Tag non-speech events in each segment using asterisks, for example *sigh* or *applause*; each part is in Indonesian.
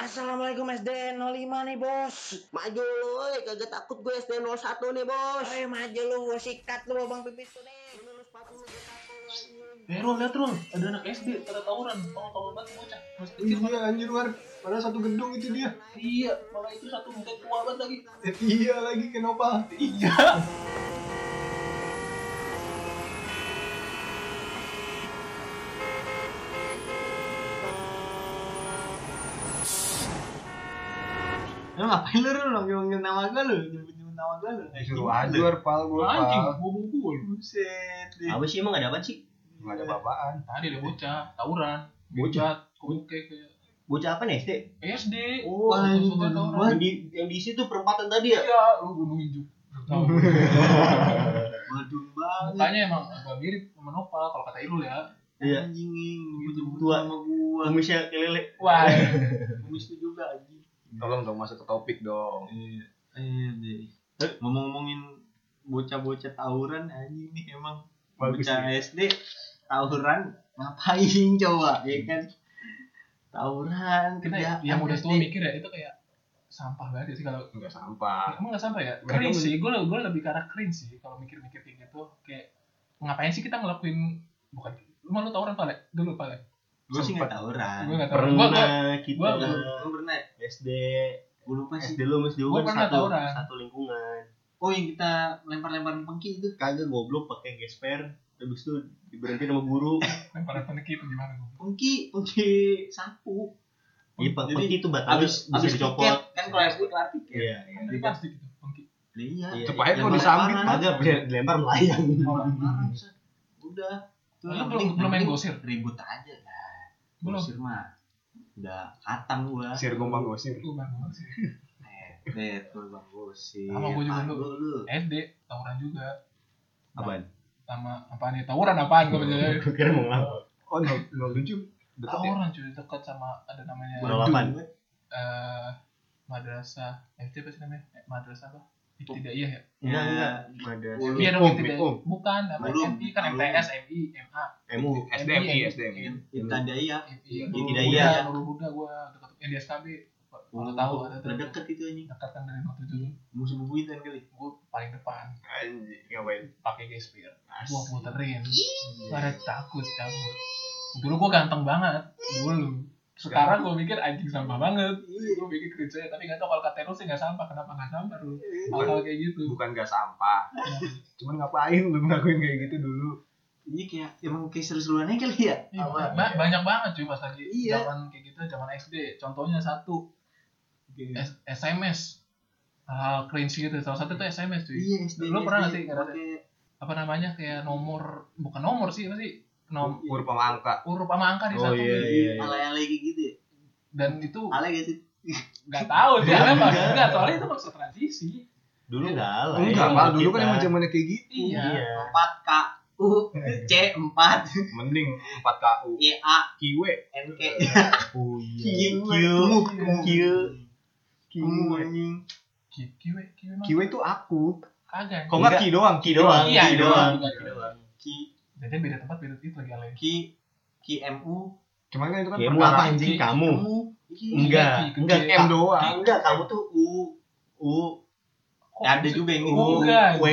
Assalamualaikum SD 05 nih bos. Maju lu, woy. kagak takut gue SD 01 nih bos. Ayo maju lu, gua sikat lu bang pipis tuh nih. Ini lu sepatu lu gue anjing. Eh Rol, liat Rol, ada anak SD pada tawuran, tolong-tolong banget bocah. Masih kecil Iya anjir war, padahal satu gedung itu dia. Iya, malah itu satu muka tua banget lagi. Eh, *laughs* iya lagi kenapa? Iya. Ngapain lu lu manggil-manggil nama gue lu? Nyebut-nyebut nama gue lu? Suruh aja war pal gue Anjing, gua bukul. Buset. deh. Apa sih emang ada apa sih? Gak ada bapaan. Tadi ada bocah, tawuran. Bocah? Kayak Bocah apa nih SD? SD. Oh, yang di yang di situ perempatan tadi ya? Iya, lu gunung hijau. *laughs* Waduh banget. Mukanya emang agak mirip sama Nopal kalau kata Irul ya. Iya. Anjing Gitu, nyebut tua. nama gua. Kumisnya kelele. Wah, *laughs* Kumis itu juga anjing. Tolong dong masuk ke topik dong. Iya. Iya deh. Eh, Ngomong-ngomongin bocah-bocah tawuran anjing nih emang Bagus bocah. SD tawuran ngapain coba ya kan tawuran kita kerja yang udah tua mikir ya itu kayak sampah banget sih kalau Enggak sampah. emang nggak sampai ya men- sih gue gue lebih ke arah cringe sih kalau mikir-mikir kayak gitu kayak ngapain sih kita ngelakuin bukan lu malu tawuran pale dulu pale Gua sih nggak gue tahu gue gue Pernah kita gua- Lu pernah? ya? SD Gua lupa sih. SD lu Mas Gua Dewa kan pernah satu tawuran. satu lingkungan. Oh yang kita lempar-lemparan pengki itu. Kagak goblok pakai gesper. Habis itu diberhentiin sama guru. *laughs* lempar lempar gitu gimana gue Pengki, pengki sapu. Iya, Pak. Jadi, Pengki itu batang Abis bisa abis dicopot. kan kalau SD kelar tiket. Iya, iya. kan dari plastik gitu pengki Iya. Iya, iya. mau disambit Lempar-lemparan. kagak. Dilempar melayang. Udah. Tuh, Lu belum penting- belum main gosir Ribut aja. Belum Gosir mah. Udah katang gua. Sir gombang gosir. lu bang banget sih Eh, tuh bang gosir. Sama gua juga Apa dulu. lu. SD tawuran juga Apaan? sama apaan ya tawuran apaan gue bilang *laughs* Kira mau ngelawak. Oh, nol nol tujuh. Dekat ya. tawuran cuy dekat sama ada namanya Bola delapan. eh madrasah FT apa sih namanya Eh, madrasah apa tidak iya ya Enggak, Ya. enggak. Iya Um, itu um. bukan apa. MI kan. MTS MI MA MU. SDMI, SDMI. Ibtidaya. Iya, Ibtidaya. Nurul Huda, Nurul Huda gua dekat yang di SKB. Kalau tahu ada deket itu anjing. Dekat kan dari waktu itu Musuh bubuyutan kali. gua paling depan Anjing, ngapain? pakai gesper. Gua puterin. Pada takut cabut. Dulu gua ganteng banget dulu. Sekarang gua mikir anjing sampah banget. Gua mikir kerja tapi nggak tahu kalau kata lu sih nggak sampah. Kenapa nggak sampah lu? Hal kayak gitu. Bukan gak sampah. Cuman ngapain lu ngelakuin kayak gitu dulu? Ini kayak emang kayak seru-seruannya kali ya. Iya, ba- banyak banget cuy pas lagi Iya. zaman kayak gitu zaman SD. Contohnya satu S- SMS hal cringe gitu salah satu tuh SMS cuy Iya, SD. Lu pernah nggak sih SD, ngerasa- pakai apa namanya kayak nomor bukan nomor sih apa sih nom Huruf sama angka. huruf sama angka di Oh satu iya iya. iya. alay-alay gitu ya. dan itu Alay gak sih? nggak tahu sih Enggak, apa enggak. enggak soalnya itu maksud transisi Dulu enggak lah. Enggak, mal dulu kan emang zamannya kayak gitu. iya Iya. 4 K U C 4 Mending 4 KU. Y A Kiwe. N K. Oh Q iya. Q. Ki- kiwe kiwe mah Kiwe itu aku. kagak Kok enggak ki doang? Ki doang. Iya, Ki iya, doang. iya. Ki doang. Q jadi beda tempat beda itu lagi alain Q Q M U Cuman kan itu kan Kamu perkara- apa anjing Ki- kamu? U. Iya. Enggak, Ki- enggak Ki- M doang. Enggak, kamu tuh U U Ada juga yang Oh, U, enggak, W.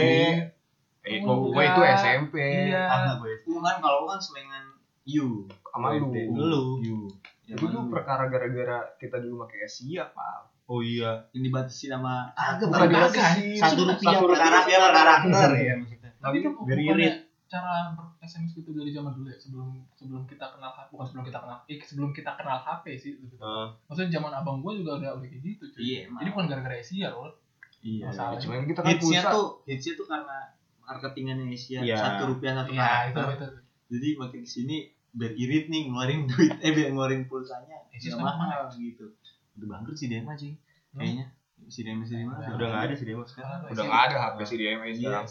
Eh, kok gue Enggak. itu SMP. iya Apa gue? U kan kalau kan selengan U. Sama lu. Lu. U. Itu tuh perkara gara-gara kita dulu pakai Asia, Pak. Oh iya. yang dibatasi sama Agak Bukan kagak. Satu rupiah Satu per karakter. per karakter, ya maksudnya. tapi kan irit. Cara ber SMS gitu dari zaman dulu ya sebelum sebelum kita kenal HP bukan sebelum kita kenal eh, sebelum kita kenal HP sih tepatnya. Heeh. maksudnya zaman abang gua juga udah udah kayak gitu cuy Iya, emang. jadi bukan gara-gara Asia loh Iya. Masalah. Cuman kita kan Hitsnya tuh, hitsnya tuh karena marketingannya Asia Iya. satu rupiah satu Iya itu karakter. itu Jadi makin ke sini biar irit nih ngeluarin duit, eh biar ngeluarin pulsanya Asia nggak mahal gitu. Udah bangkrut sih Dema cuy, Hmm. kayaknya. Si Dema si Dema Udah Udah enggak ada sih demo sekarang. Udah nggak ada HP si DMA Iya. sekarang.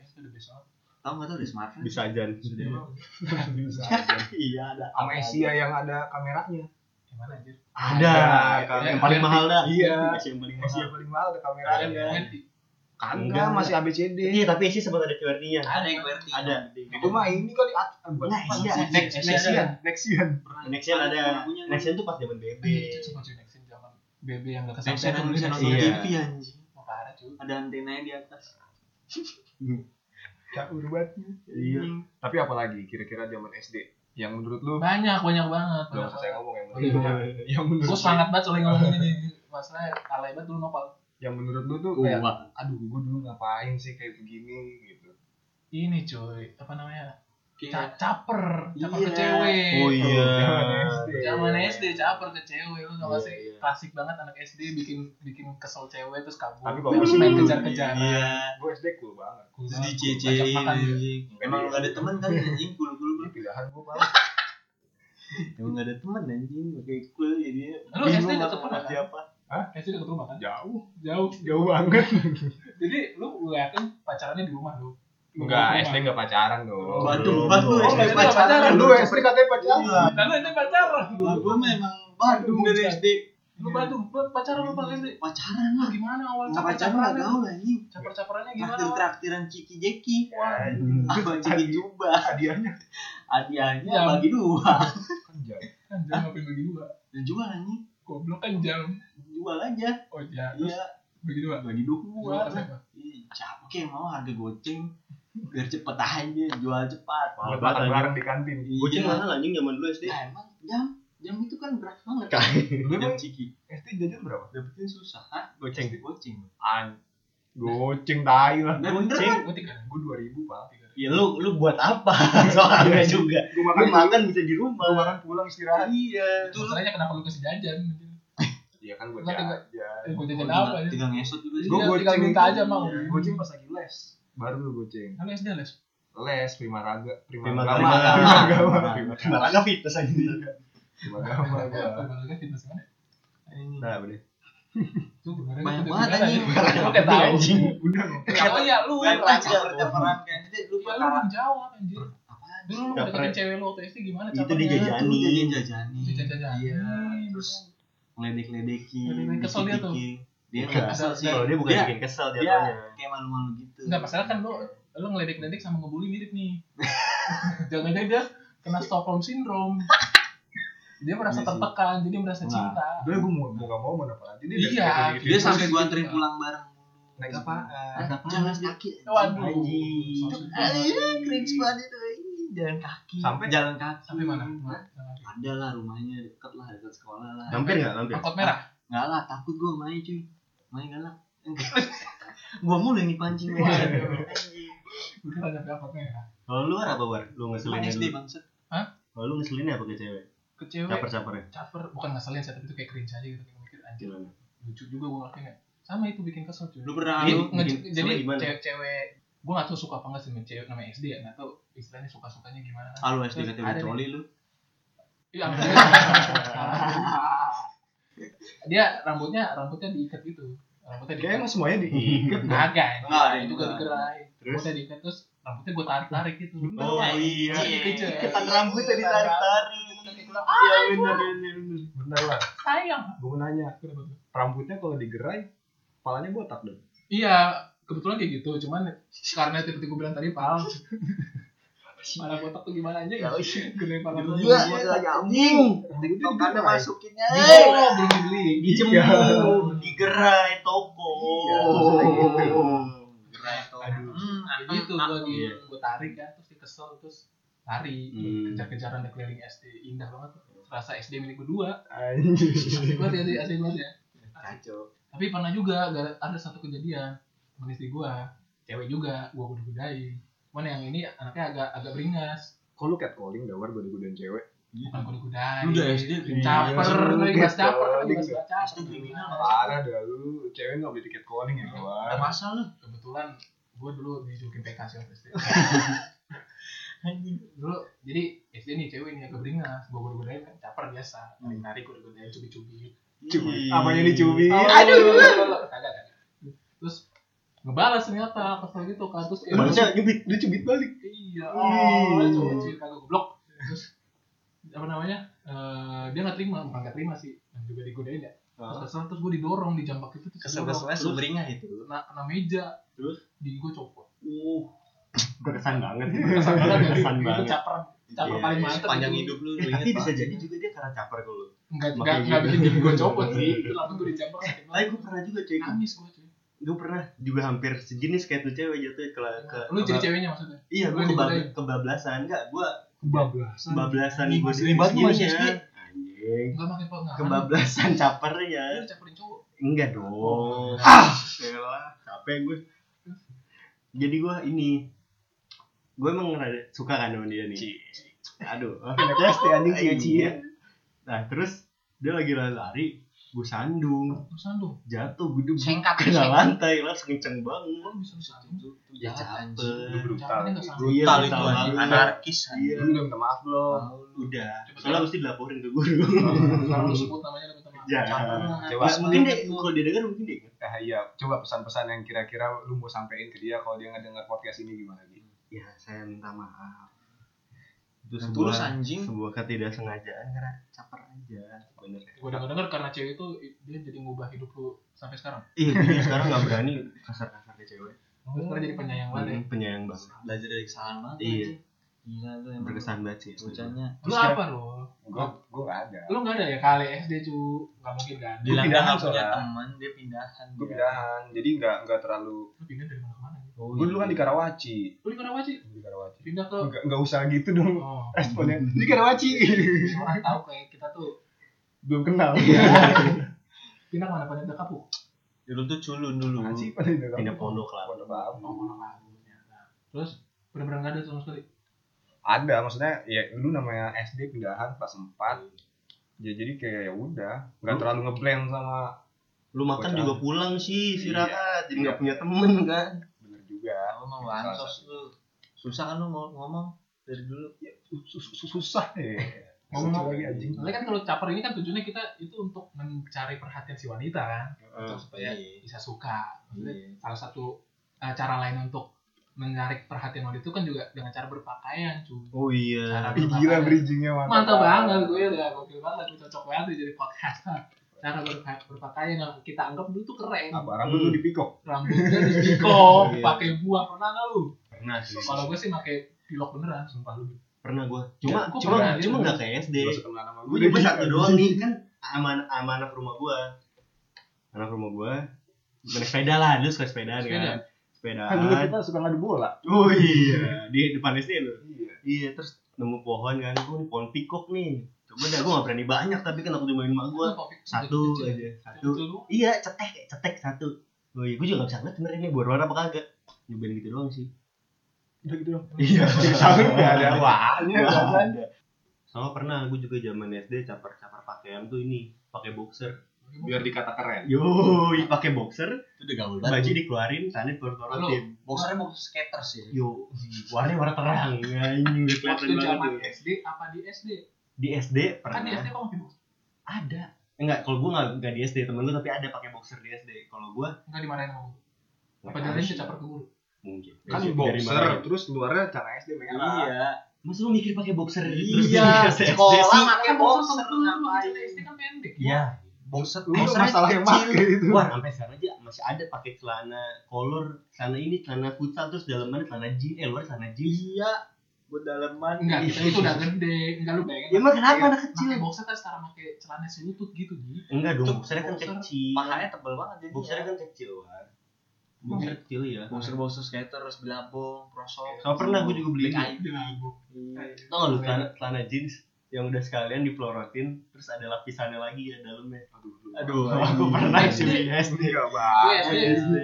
Itu udah besok Tahu nggak tuh udah smartphone? Bisa aja. Bisa. *laughs* *laughs* Iya ada. Sama Asia yang ada kameranya. gimana anjir Ada. Ada. Yang paling mahal dah. Iya. Asia yang paling Asia mahal. paling mahal ada kameranya. QWERTY Kagak, Enggak. masih ABCD. Iya, tapi Asia sempat ada QWERTY-nya. Ada yang QWERTY. Ada. Itu mah ini kali at ah. Nah, Asia Nexian. Nexian. Nexian ada. Nexian tuh pas zaman BB. itu cuma cuy Nexin zaman BB yang gak Yang kesampean bisa tuh bisa nonton Iya. TV anjing. Parah cuy Ada antenanya di atas. Caur banget. Iya. Tapi apalagi kira-kira zaman SD yang menurut lu? Banyak banyak banget. Gak usah saya ngomong yang iya. menurut lu. Yang menurut gue lu- semangat banget soalnya ngomong ini. Masalah alay banget dulu nopal yang menurut lu tuh kayak aduh gue dulu ngapain sih kayak begini? Gitu. Ini cuy apa namanya Kayak caper caper ke Iya. cewek. Oh iya. Zaman SD. zaman SD caper ke cewek. Lu tau gak Iya, sih? iya. klasik banget anak SD bikin bikin kesel cewek terus kabur. Tapi masih- main kejar-kejar Iya. gue SD cool banget. Cool Terus banget, dicecein ajak makan dia. anjing. Emang lu gak ada teman kali anjing? Cool-cool ini pilihan gue paling *laughs* Emang gak ada teman anjing. Pakai cool. Jadi Lu SD deket rumah kan? siapa? SD deket rumah kan? Jauh. Jauh. Jauh banget. *laughs* Jadi lu ngeliatin pacarannya di rumah lu enggak SD enggak pacaran dong Batu, batu Oh, SD pacaran. lu SD katanya pacaran Lalu SD pacaran Lah gua memang Bandung dari SD. lu Bandung lu pacaran lu pas SD Pacaran lah. gimana awal Enggak pacaran enggak gaul anjing. caper-caperannya gimana Traktir traktiran Ciki Jeki. Wah, Apa Ciki Juba. hadiahnya Hadiahnya Jam. bagi dua. kan jauh kan jam ngapain bagi dua Dan jual anjing. goblok kan jam Jual aja. oh ya terus Iya. bagi dua Bagi dua. Jual ke siapa? Kayak mau harga goceng biar cepet aja jual cepat. Mahal banget, anjing. bareng di kantin Goceng Iya. mahal anjing zaman dulu SD. Nah, emang jam jam itu kan berat banget. lu Jam ciki. SD jajan berapa Dapetin susah. Hah? Goceng. Goceng. an goceng tai lah Nah, bener kan? gue tiga gue dua ribu pak Ya lu lu buat apa? *laughs* Soalnya juga. gue makan makan bisa di gue rumah. makan pulang istirahat Iya. Itu masalahnya kenapa lu kasih jajan iya kan tinggal- jajan gue jajan tinggal, apa ya tinggal ngesot juga sih. gue Iya, goceng tinggal minta aja, mau. goceng pas lagi les baru lu goceng kan SD les les prima raga prima Prima agama Agama. prima agama Prima prima Malah fitness aja. prima agama gua Olahraga fitness mana Nah, olahraga Banyak banget anjing. ya? lu kayak tahu Anjing. udah oh ya lu Kan caperan kan. Jadi lu ya lu belum jawab anjir Apaan? dulu lu deketin cewek lu waktu SD gimana Itu dijajani. Itu jajan jajani. Jajan-jajan. Iya. Terus ngeledek-ledekin. Ngeledek, kesel dia tuh. Dia nggak kesel sih. Kalau dia bukan Dia- bikin kesel dia jatuhnya. kayak malu-malu gitu. Enggak, masalah kan lu lu ngeledek-ledek sama ngebully mirip nih. *laughs* Jangan-jangan dia kena Stockholm syndrome. Dia merasa Iya tertekan, jadi merasa Nah, cinta. udah gue mau mau gak mau mau apa lagi dia Iya, dari Dia sampai gitu. gua anterin pulang bareng. naik Ada jalan kaki. Waduh. Cringe banget itu. Jalan kaki. Sampai? jalan kaki. Sampai mana? Ada lah rumahnya deket lah dekat sekolah lah. Hampir enggak? Hampir. Angkot merah. Enggak lah, takut gua main cuy. Main galak. *laughs* gua mulu yang dipancing Waduh. Anjing. Gue kira nyampe angkot merah. Kalau lu apa, War? Lu Main ngeselinnya SD bangset. Kalau lu ngeselinnya apa ke cewek? Ke cewek Caper-capernya. caper bukan ngeselin sih, tapi itu kayak cringe aja gitu. Kayak mikir anjir lucu juga gue ngelakuinnya. Sama itu bikin kesel cuy. Lu pernah Jadi, lu jadi cewek-cewek gue gak tau suka apa enggak sih sama cewek namanya SD ya nggak tau istilahnya suka sukanya gimana Ah lu SD ada coli lu. Iya. *laughs* dia rambutnya rambutnya diikat gitu. Rambutnya diikat. Emang semuanya diikat. Agak Enggak, ada juga digerai Terus? rambutnya diikat terus rambutnya gue tarik tarik gitu. Oh iya. Iketan rambutnya ditarik-tarik. Iya bener bener bener. bener lah. Sayang. Gue mau nanya rambutnya kalau digerai kepalanya botak dong? Iya kebetulan kayak gitu. Cuman karena seperti gue bilang tadi pal malah botak tuh gimana aja ya gede pala gue Gua anjing. TikTokannya masukinnya. oh belum dibeli Dijemur, digerai toko. Iya, gitu. Gerai toko. Aduh. Hmm, jadi itu gue lagi Iya. gue tarik kan terus dia kesel terus lari Hmm. kejar-kejaran di keliling SD indah banget rasa SD milik berdua asik banget ya asik banget ya Kacau. tapi pernah juga ada ada satu kejadian temen istri gua cewek juga gua udah godain cuman yang ini anaknya agak agak beringas. Kok lu catcalling dawar gue godain cewek? Bukan gua godain. Udah SD caper Iya, lagi bahas caper lagi bahas caper. Parah dah lu. Cewek gak boleh di catcalling ya Ada gawar masalah. Lu. kebetulan gua dulu dijulukin PK sih waktu SD *laughs* Anjing. dulu jadi SD nih cewek ini agak beringas. Gua gua godain kan caper biasa. Narik narik gua godain cubit-cubit Cubit. Apanya dicubit? aduh. Kagak kagak. Terus ngebalas ternyata kesel gitu kan terus kayak Balasnya nyubit, dia cubit balik. Iya, oh, coba cuy kagak goblok. Terus apa namanya? Eh dia nggak terima, bukan nggak terima sih, dan juga digodain ya. Terus kesel, terus gue didorong di jambak itu terus Kesel-keselnya didorong. sumringah itu. Kena, kena meja, Terus? di gue copot. Uh, berkesan banget *laughs* Kesan banget berkesan banget caper caper Iya, paling mantep sepanjang itu. hidup lu Eh, tapi bisa jadi juga dia karena caper lu Enggak, enggak, enggak gitu. bikin gue copot sih. Itu langsung gue dicampur tapi gue pernah juga cuy Nangis gue. Gue pernah juga hampir sejenis kayak tuh cewek jatuh ke, ke Lu jadi ceweknya maksudnya? iya gue kebab, kebablasan enggak gue Bablasan. kebablasan Ih, gue. SD. anjing Enggak makin kebablasan capernya Lu dicaperin cowok. enggak dong Oh. ah capek gue jadi gue ini gue emang rada suka kan sama dia nih aduh Anak SD anjing Iya. cia-cia. nah terus dia lagi lari-lari gue sandung Lu sandung. jatuh gue duduk Sengkat, kena sengkat. lantai lah kenceng banget Lu bisa sandung. ya Jahat, capek brutal. Sandung. Iya, brutal itu brutal banget. anarkis iya Lu udah minta maaf belum? udah soalnya mesti dilaporin ke guru Sekarang lu sebut namanya lu minta maaf. ya Coba. Mungkin dia kalau dia dengar mungkin dia ingat. Eh iya, coba pesan-pesan yang kira-kira lu mau sampein ke dia kalau dia ngedenger podcast ini gimana gitu. ya saya minta maaf Yang sebuah tulus anjing sebuah ketidaksengajaan karena caper aja sebenarnya Gue denger denger karena cewek itu dia jadi ngubah hidup lu sampai sekarang. iya dia sekarang nggak berani kasar-kasar ke cewek Lu sekarang jadi penyayang banget ya. Hmm, penyayang banget belajar dari kesalahan banget Iya. gila lu emang berkesan banget sih bocahnya Lu apa lu? Gua gua gak ada. Lu enggak ada ya kali SD cu? Enggak mungkin kan? bilang dia pindahan nggak punya soalnya. teman dia pindahan Gua pindahan. Jadi nggak nggak terlalu. Lu pindah dari mana Oh, Gua dulu kan di Karawaci. Lu di Karawaci? Di Karawaci. Pindah ke Enggak enggak usah gitu dong Oh. *laughs* responnya. Di Karawaci. Orang tahu kayak kita tuh Belum kenal. *laughs* pindah mana pindah Kapuk? dulu tuh culun dulu Masih pada itu. pindah pondok lah Pondok Labu. Oh, Pondok Labu ternyata. Terus benar-benar enggak ada sama sekali. Ada maksudnya ya dulu namanya SD pindahan kelas 4. Ya jadi kayak ya udah, nggak Lu- terlalu ngeblend sama lu makan Bocah. juga pulang sih Iya. istirahat jadi nggak punya temen kan mau bansos lu susah kan lu mau ngomong dari dulu Ya, sus- sus- susah ya. Ngomong lagi anjing. Soalnya kan kalau caper ini kan tujuannya kita itu untuk mencari perhatian si wanita kan, Eh, supaya Iya. bisa suka. Maksudnya Iya. salah satu uh, cara lain untuk menarik perhatian wanita itu kan juga dengan cara berpakaian, cuy. oh iya Cara Ih, gila bridgingnya mantap. Mantap banget gue udah gokil banget, gue cocok banget nih jadi podcast. *laughs* Cara berpa- berpakaian yang kita anggap dulu tuh keren. Apa rambut lu dipikok? Rambutnya dipikok, Iya. pakai buah pernah nggak lu? pernah sih Kalau gue sih pakai pilok beneran, sumpah lu. pernah gue cuma gua cuma pernah, cuma nggak kayak SD gue cuma satu doang nih kan aman sama anak rumah gue anak rumah gue naik sepeda lah dia suka sepedaan Sepeda? kan sepedaan Kan dulu kita suka ngadu bola. oh iya di depan SD lo Iya. iya terus nemu pohon kan gue nih pohon pikok nih coba dah gue gak berani banyak tapi kan aku dimainin mak gue satu aja satu iya cetek cetek satu oh iya gue juga gak bisa ngeliat sebenarnya ini berwarna apa kagak nyobain gitu doang sih Udah gitu dong. *laughs* iya Sama nggak ada ada. sama pernah gue juga zaman SD caper caper pakaian tuh ini pakai boxer Biar dikata keren. Yoi, pakai boxer, itu udah gaul baju banget dikeluarin, sana dikeluarin. boxernya boxer skaters ya Yo, warnanya warna terang, anjing udah kelihatan Waktu zaman banget. tuh. SD apa di SD? Di SD Kan di pernah SD kok pakai box? ada. Enggak, kalau gue nggak nggak di SD temen lu tapi ada pakai boxer di SD. Kalau gue Enggak dimarahin sama Apa dari sih. caper ke guru? mungkin. Kan dari boxer, terus luarnya celana SD merah. iya Masa lu mikir pakai boxer Iya, terus di SD sekolah pakai Kan boxer boxer ngapain SD kan pendek. Iya. boxer Lu Boxer masalah yang kecil. pakai itu. Wah, sampai sekarang aja masih ada pakai celana kolor, celana ini, celana futsal terus dalamannya celana jeans, eh luar celana jeans. iya buat dalaman Enggak, kita itu udah gede. Enggak lu bayangin. Ya emang kenapa anak kecil? Pakai boxer kan setara pakai celana selutut gitu, Ji. Enggak dong, boxernya kan boxer. kecil. pahanya tebel banget jadi Boxernya kan kecil, Wan. Boxer kecil ya. boxer boxer skaters belabong prosok Sama pernah gue juga beli. ID Iya. Tau lu celana, celana jeans yang udah sekalian dipelorotin terus ada lapisannya lagi ya dalamnya. aduh *laughs* aku pernah sih SD. Enggak, Gue Bang. SD,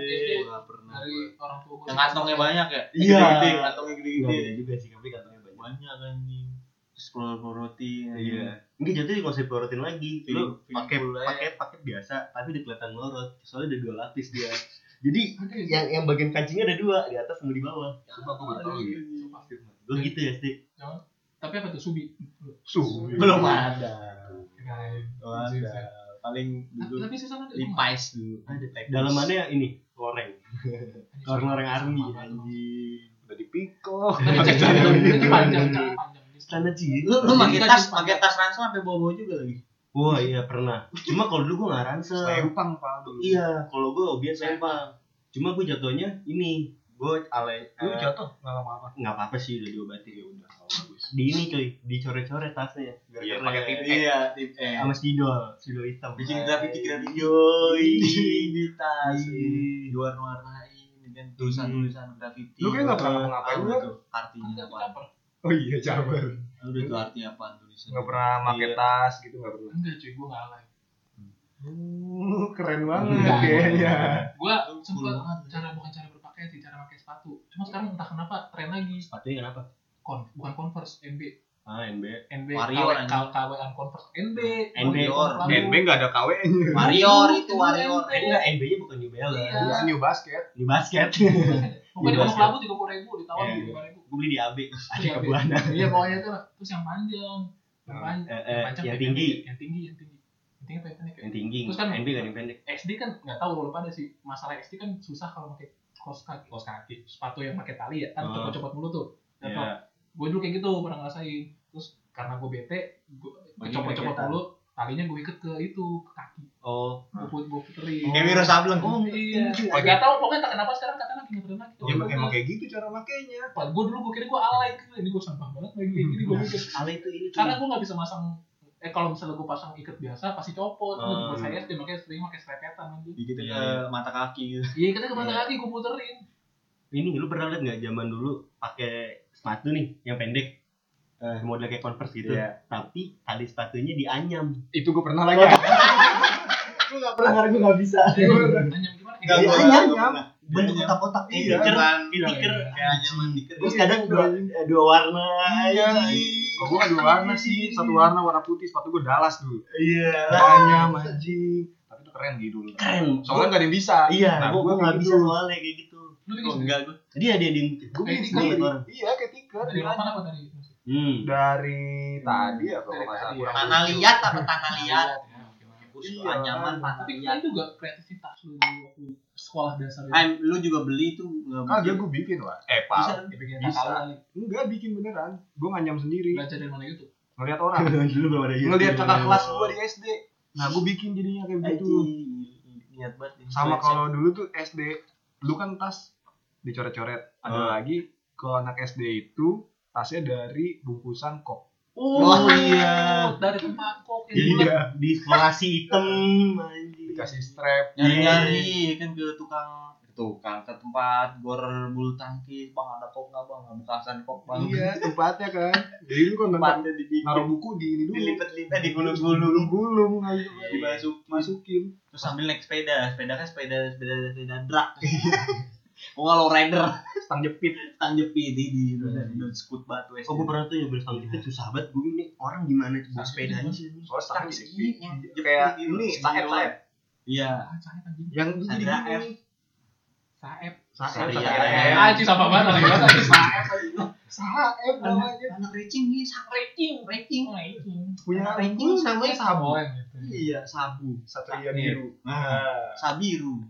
pernah dari orang tua yang kantongnya banyak ya Iya. gede kantongnya gede-gede juga sih, tapi katanya banyak. banyak anjing terus pelor roti Iya. Enggak jatuhnya nggak usah dipelorotin lagi. Lu pakai ya. pakai pakai biasa tapi udah kelihatan melorot. Soalnya ada dua lapis dia. Jadi ya? yang yang bagian kancingnya ada dua, di atas sama di bawah. Sumpah gue nggak tahu. Gue gitu ya, SD. Tapi apa tuh subi? Suhu. Belum ada. Oh, ada. paling dulu Tapi kan ada. Levi's dulu Ada Dalamannya ini loreng. Loreng-loreng army anjing. Udah dipikok. Panjang, celana jeans. lu lu pakai Kita tas pakai tas ransel sampai bawa bawa juga lagi Wah iya pernah. Cuma kalau dulu gue nggak ransel. Selempang, Pak. Iya, kalau gue biasa empang. Cuma gue jatuhnya ini gue alay Lu eh, jatuh nggak apa-apa. nggak apa-apa sih udah diobatin Ya udah, bagus. di ini cuy dicoret-coret tasnya biar Iya, pakai tip. Iya, tip E. sama spidol spidol hitam Bikin graffiti graffiti yoi di tas, Iya. diwarna-warnain kan tulisan-tulisan graffiti. Lu kayak nggak pernah ngapain lu? tuh artinya apa? Oh iya, cabar. Udah tuh artinya apa tulisan. Nggak pernah pakai Iya. tas gitu nggak pernah. Enggak cuy, gue gak alay. Uh, keren banget kayaknya. Gue banget. cara bukan cara berpakaian sih, cara pakai sepatu. Cuma sekarang entah kenapa tren lagi. sepatunya kenapa Kon, bukan Converse, NB. ah NB NB, Warrior, KW, anjing. KW, Converse, NB. NB. Warrior. NB nggak ada KW-nya. Warrior itu warrior. NB. eh enggak NB nya bukan New Balance Iya. New Basket. di basket *laughs* Pokoknya di pondok labu tiga puluh ribu, ditawar Iya. tiga ribu. gue beli di AB ada Iya, kebuana Iya, pokoknya itu lah. Terus yang panjang. Yang Nah, panjang. eh, eh, panjang yang tinggi. Yang tinggi, yang tinggi. Yang tinggi apa yang pendek ya? yang tinggi Terus kan- NB gak ada yang pendek SD kan nggak tahu kalau pada sih masalah SD kan susah kalau pakai kaos kaki kaos kaki. Sepatu yang pakai tali ya kan Oh. copot-copot mulu tuh. Jatuh Iya. gue dulu kayak gitu pernah ngerasain. Terus karena gue bete gue copot-copot mulu talinya gue ikat ke itu ke kaki. Oh. Gue put gue puterin. Kayak Wiro Sableng. oh iya. Oh, nggak tahu pokoknya tak kenapa sekarang katanya lagi ngetren lagi. Ya, emang, kayak gitu cara makainya. gue dulu gue kira gue alay ini gue sampah banget lagi kayak gini gue mikir. Ale itu ini karena gue nggak bisa masang eh kalau misalnya gue pasang ikat biasa pasti copot Hmm. oh. saya SD makanya sering pakai selepetan aja Dikit ke Iya. mata kaki gitu. iya kita ke mata Iya. kaki gue puterin ini lu pernah liat nggak zaman dulu pakai sepatu nih yang pendek eh, model kayak converse gitu Iya. tapi tali sepatunya dianyam Itu gue pernah lagi. *laughs* gue gak pernah karena gue gak bisa Nanya gimana? Iya, iya, iya. pernah. bentuk Iya. kotak-kotak kayak Iya, stiker stiker Kayak anyaman dikit. terus kadang dua eh, dua warna Iya. Kok gue dua warna sih, satu warna warna putih, sepatu gue Dallas dulu. iya Hanya anjing. Tapi itu keren di dulu. keren Soalnya gak ada yang bisa. iya Nah, gue gua gak bisa gitu. soalnya kayak gitu Lu bikin Oh, enggak gua. jadi ada yang Gue Kayak bikin tiket. Iya, kayak tiket. Dari rotan apa dari? hmm Dari tadi kalau Dari nggak salah. tadi kurang ya. Tanah liat apa tanah liat? Ya, Iya. anyaman tanah Tapi kan juga kreativitas lu waktu sekolah dasar itu. Ah, lu juga beli tuh nggak Kagak bikin. gue bikin lah. Eh, Bisa. Pak. Bisa. kakak kali. Enggak bikin beneran. Gue nganyam sendiri. Belajar dari mana YouTube? Ngeliat orang. dulu belum ada YouTube. Ngeliat kakak kelas gue di SD. Nah, gue bikin jadinya kayak begitu. Niat banget. Sama kalau dulu tuh SD, lu kan tas dicoret-coret. Ada Hmm. lagi kalau anak SD itu tasnya dari bungkusan kok. Oh, iya. Dari tempat kok yang bulat. di, di sekolasi hitam. Dikasih strap. nyari-nyari kan ke tukang ke tukang ke tempat gor bulu tangkis bang ada kok nggak bang nggak bekasan kok bang Iya, tempatnya kan. Jadi lu kan tempatnya dibikin naruh buku di ini dulu. dilipat-lipat digulung-gulung Gulung-gulung dimasuk masukin. terus sambil naik sepeda sepeda kan sepeda sepeda sepeda drag oh kalau rider *laughs* Stang jepit. tang jepit di di udah skut batu Oh, gue pernah tuh nyobain stang jepit susah banget. Gue ini orang gimana tuh bawa Stang sepedanya jepit sih? Oh, stang Stang jepit. Kayak Jepit ini, gitu. saep saep. iya Ah, Saep. Yang Sandra F. Saep. Saep, Saep. saep. Ah, anjing sama banget lagi banget saep. Saep namanya. anak racing nih sak racing racing Anjing. Punya Ranking namanya sabu Oh, gitu. iya sabu Satria biru. nah sabiru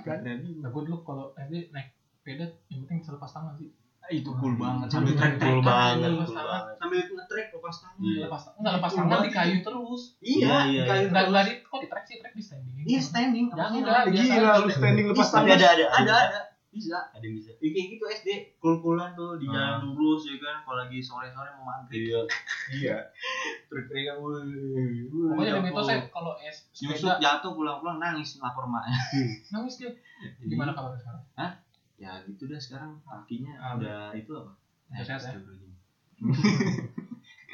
Kan? Nah, gue dulu kalau SD naik sepeda yang penting bisa lepas tangan sih. itu cool banget sambil Cool trek trek banget, lepas cool tangan. banget. sambil ngetrek lepas tangan Iya. Lepas enggak lepas Cool tangan di kayu terus. Iya, iya. kayu Enggak enggak di kok di track sih, track di standing. iya standing Jangan, Iya, enggak, Gila, lu standing lepas tangan. ada ada ada ada bisa Ada yang bisa. Ya, kayak gitu SD kul-kulan tuh di jalan Hmm. lurus ya kan kalau lagi sore-sore mau maghrib Iya. *laughs* Iya. trek-trekan Pokoknya ada mitosnya kalau es Yusuf sepeda jatuh pulang-pulang nangis lapor maknya *laughs* nangis dia. Gimana kabarnya sekarang? ya gitu dah sekarang kakinya Ah, udah itu apa Udah sehat ya? *laughs*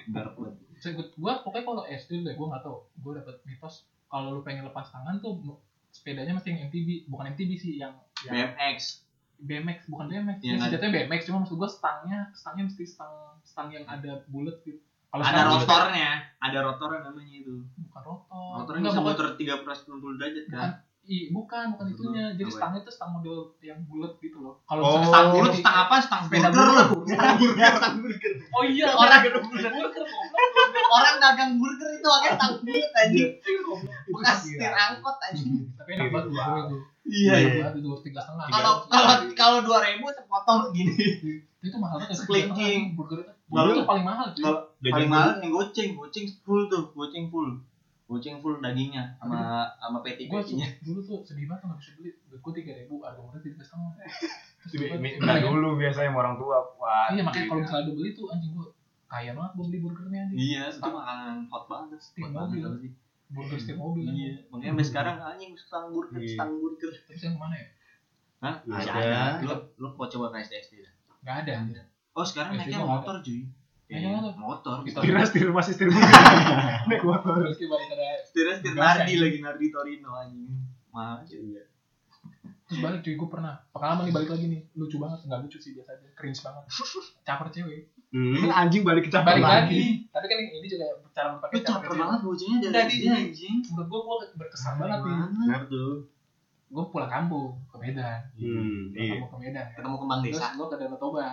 banget. Saya gua pokoknya kalau SD deh gua enggak tahu. Gua dapet mitos kalau lu pengen lepas tangan tuh sepedanya mesti yang MTB, bukan MTB sih yang yang BMX BMX bukan BMX ya, ada- sejatinya BMX cuma maksud gua stangnya stangnya mesti stang stang yang ada bulat gitu. Kalau ada rotornya ada rotornya namanya itu. Bukan rotor. Rotornya bisa muter 360 derajat kan i, bukan bukan Apa itunya. Jadi Apa stangnya tuh stang model yang bulat gitu loh. Kalau Oh. stang bulat stang apa? Stang sepeda burger. stang burger. Stang burger. Oh iya Orang- burger. burger. Orang dagang burger itu pakai stang bulat anjing. Bekas Iya. setir angkot anjing. Tapi burger itu iya. iya banget itu tiga setengah kalau kalau kalau dua ribu sepotong gini. Itu mahal banget Kelingking. tiga setengah burger itu. Burger itu paling mahal paling mahal yang goceng goceng full tuh goceng full Goceng full dagingnya sama sama peti gue petinya. dulu tuh sedih banget nggak bisa beli duit gue tiga ribu harga murah tiga setengah *laughs* bener Nah dulu biasanya sama orang tua. Wah. iya makanya kalau iya. misalnya udah beli tuh anjing gue kaya banget gue beli burgernya anjing Iya, itu makanan hot banget. Banget mobil. burger setiap mobil Iya, makanya sampai sekarang anjing stang burger, Iya. stang burger. terus yang ke mana ya Hah? Ada. Lu lu mau coba ke SD dah. nggak ada Oh, sekarang SD naiknya motor, cuy. Iya, motor. motor. Kita- *laughs* *laughs* Setir masih setir. Naik motor. terus balik ada Setir setir Nardi lagi Nardi Torino anjing. Mahal juga. terus balik cuy gue pernah pengalaman nih balik lagi nih lucu banget nggak lucu sih biasa aja cringe banget *laughs* caper cewek Ini Hmm. anjing balik ke cabang balik lagi. lagi tapi kan ini juga cara Lu berpakaian caper banget bocahnya dari SD ini. anjing. menurut gue gue berkesan banget nih? Benar tuh. gue pulang kampung ke Medan Hmm, pulang iya. kampung ke Medan ya. Ketemu kembang terus desa. gue ke Danau Toba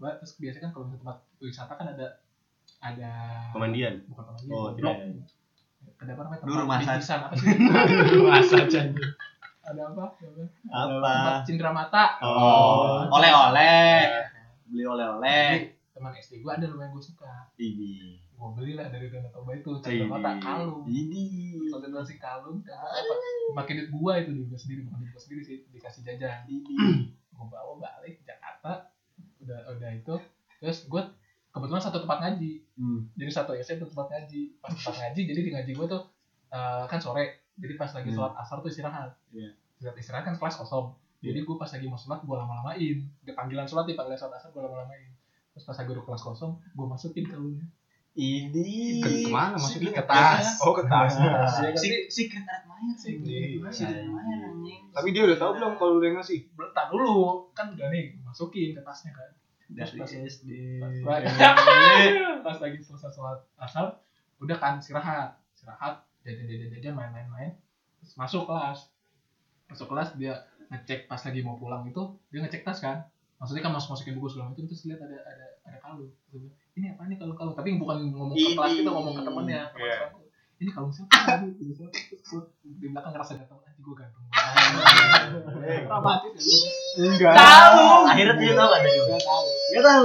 Toba terus biasanya kan kalau di tempat wisata kan ada ada Pemandian. bukan pemandian Oh, goblok. tidak, ada apa namanya tempat massage. bingkisan apa sih *laughs* masa ada apa Ada apa? Cindera mata Oh. Oleh-oleh. Beli oleh-oleh. teman SD gue ada lumayan gue suka Ini. gue beli lah dari Danau Toba itu cindera mata kalung Ini. konsentrasi kalung pakai duit gue itu duit gue sendiri bukan duit gue sendiri sih dikasih jajan Ini. gue bawa balik Jakarta udah udah itu terus gue kebetulan satu tempat ngaji Hmm. jadi satu SMP tempat ngaji pas tempat ngaji jadi di ngaji gue tuh eh, kan sore jadi pas lagi Hmm. sholat asar tuh istirahat Iya. istirahat istirahat kan kelas kosong jadi gue pas lagi mau sholat gue lama-lamain dia panggilan sholat nih panggilan sholat asar gue lama-lamain terus pas lagi udah kelas kosong gue masukin kalungnya Ini. Ke, ke mana maksudnya? Ke tas. Oh ke tas. Iya sih? Si- Secret admirer sih. Iya. Tapi dia udah tahu belum kalau udah ngasih? belum tak dulu kan udah nih masukin ke tasnya kan Dari Pas- SD. pas, lagi selesai sholat asar *laughs* udah kan istirahat istirahat jajan jajan jajan main main main terus masuk kelas. Masuk kelas dia ngecek pas lagi mau pulang itu dia ngecek tas kan. Maksudnya kan masuk masukin buku segala macam terus lihat ada ada ada kalung. Ini apa nih kalung kalung? Tapi bukan ngomong ke kelas kita ngomong ke temennya sekolahku. ini kalung siapa? *laughs* Di belakang ngerasa ganteng anjing gue ganteng dramatis ya Enggak. tahu Akhirnya dia tahu ada juga. Gak tahu Gak tahu.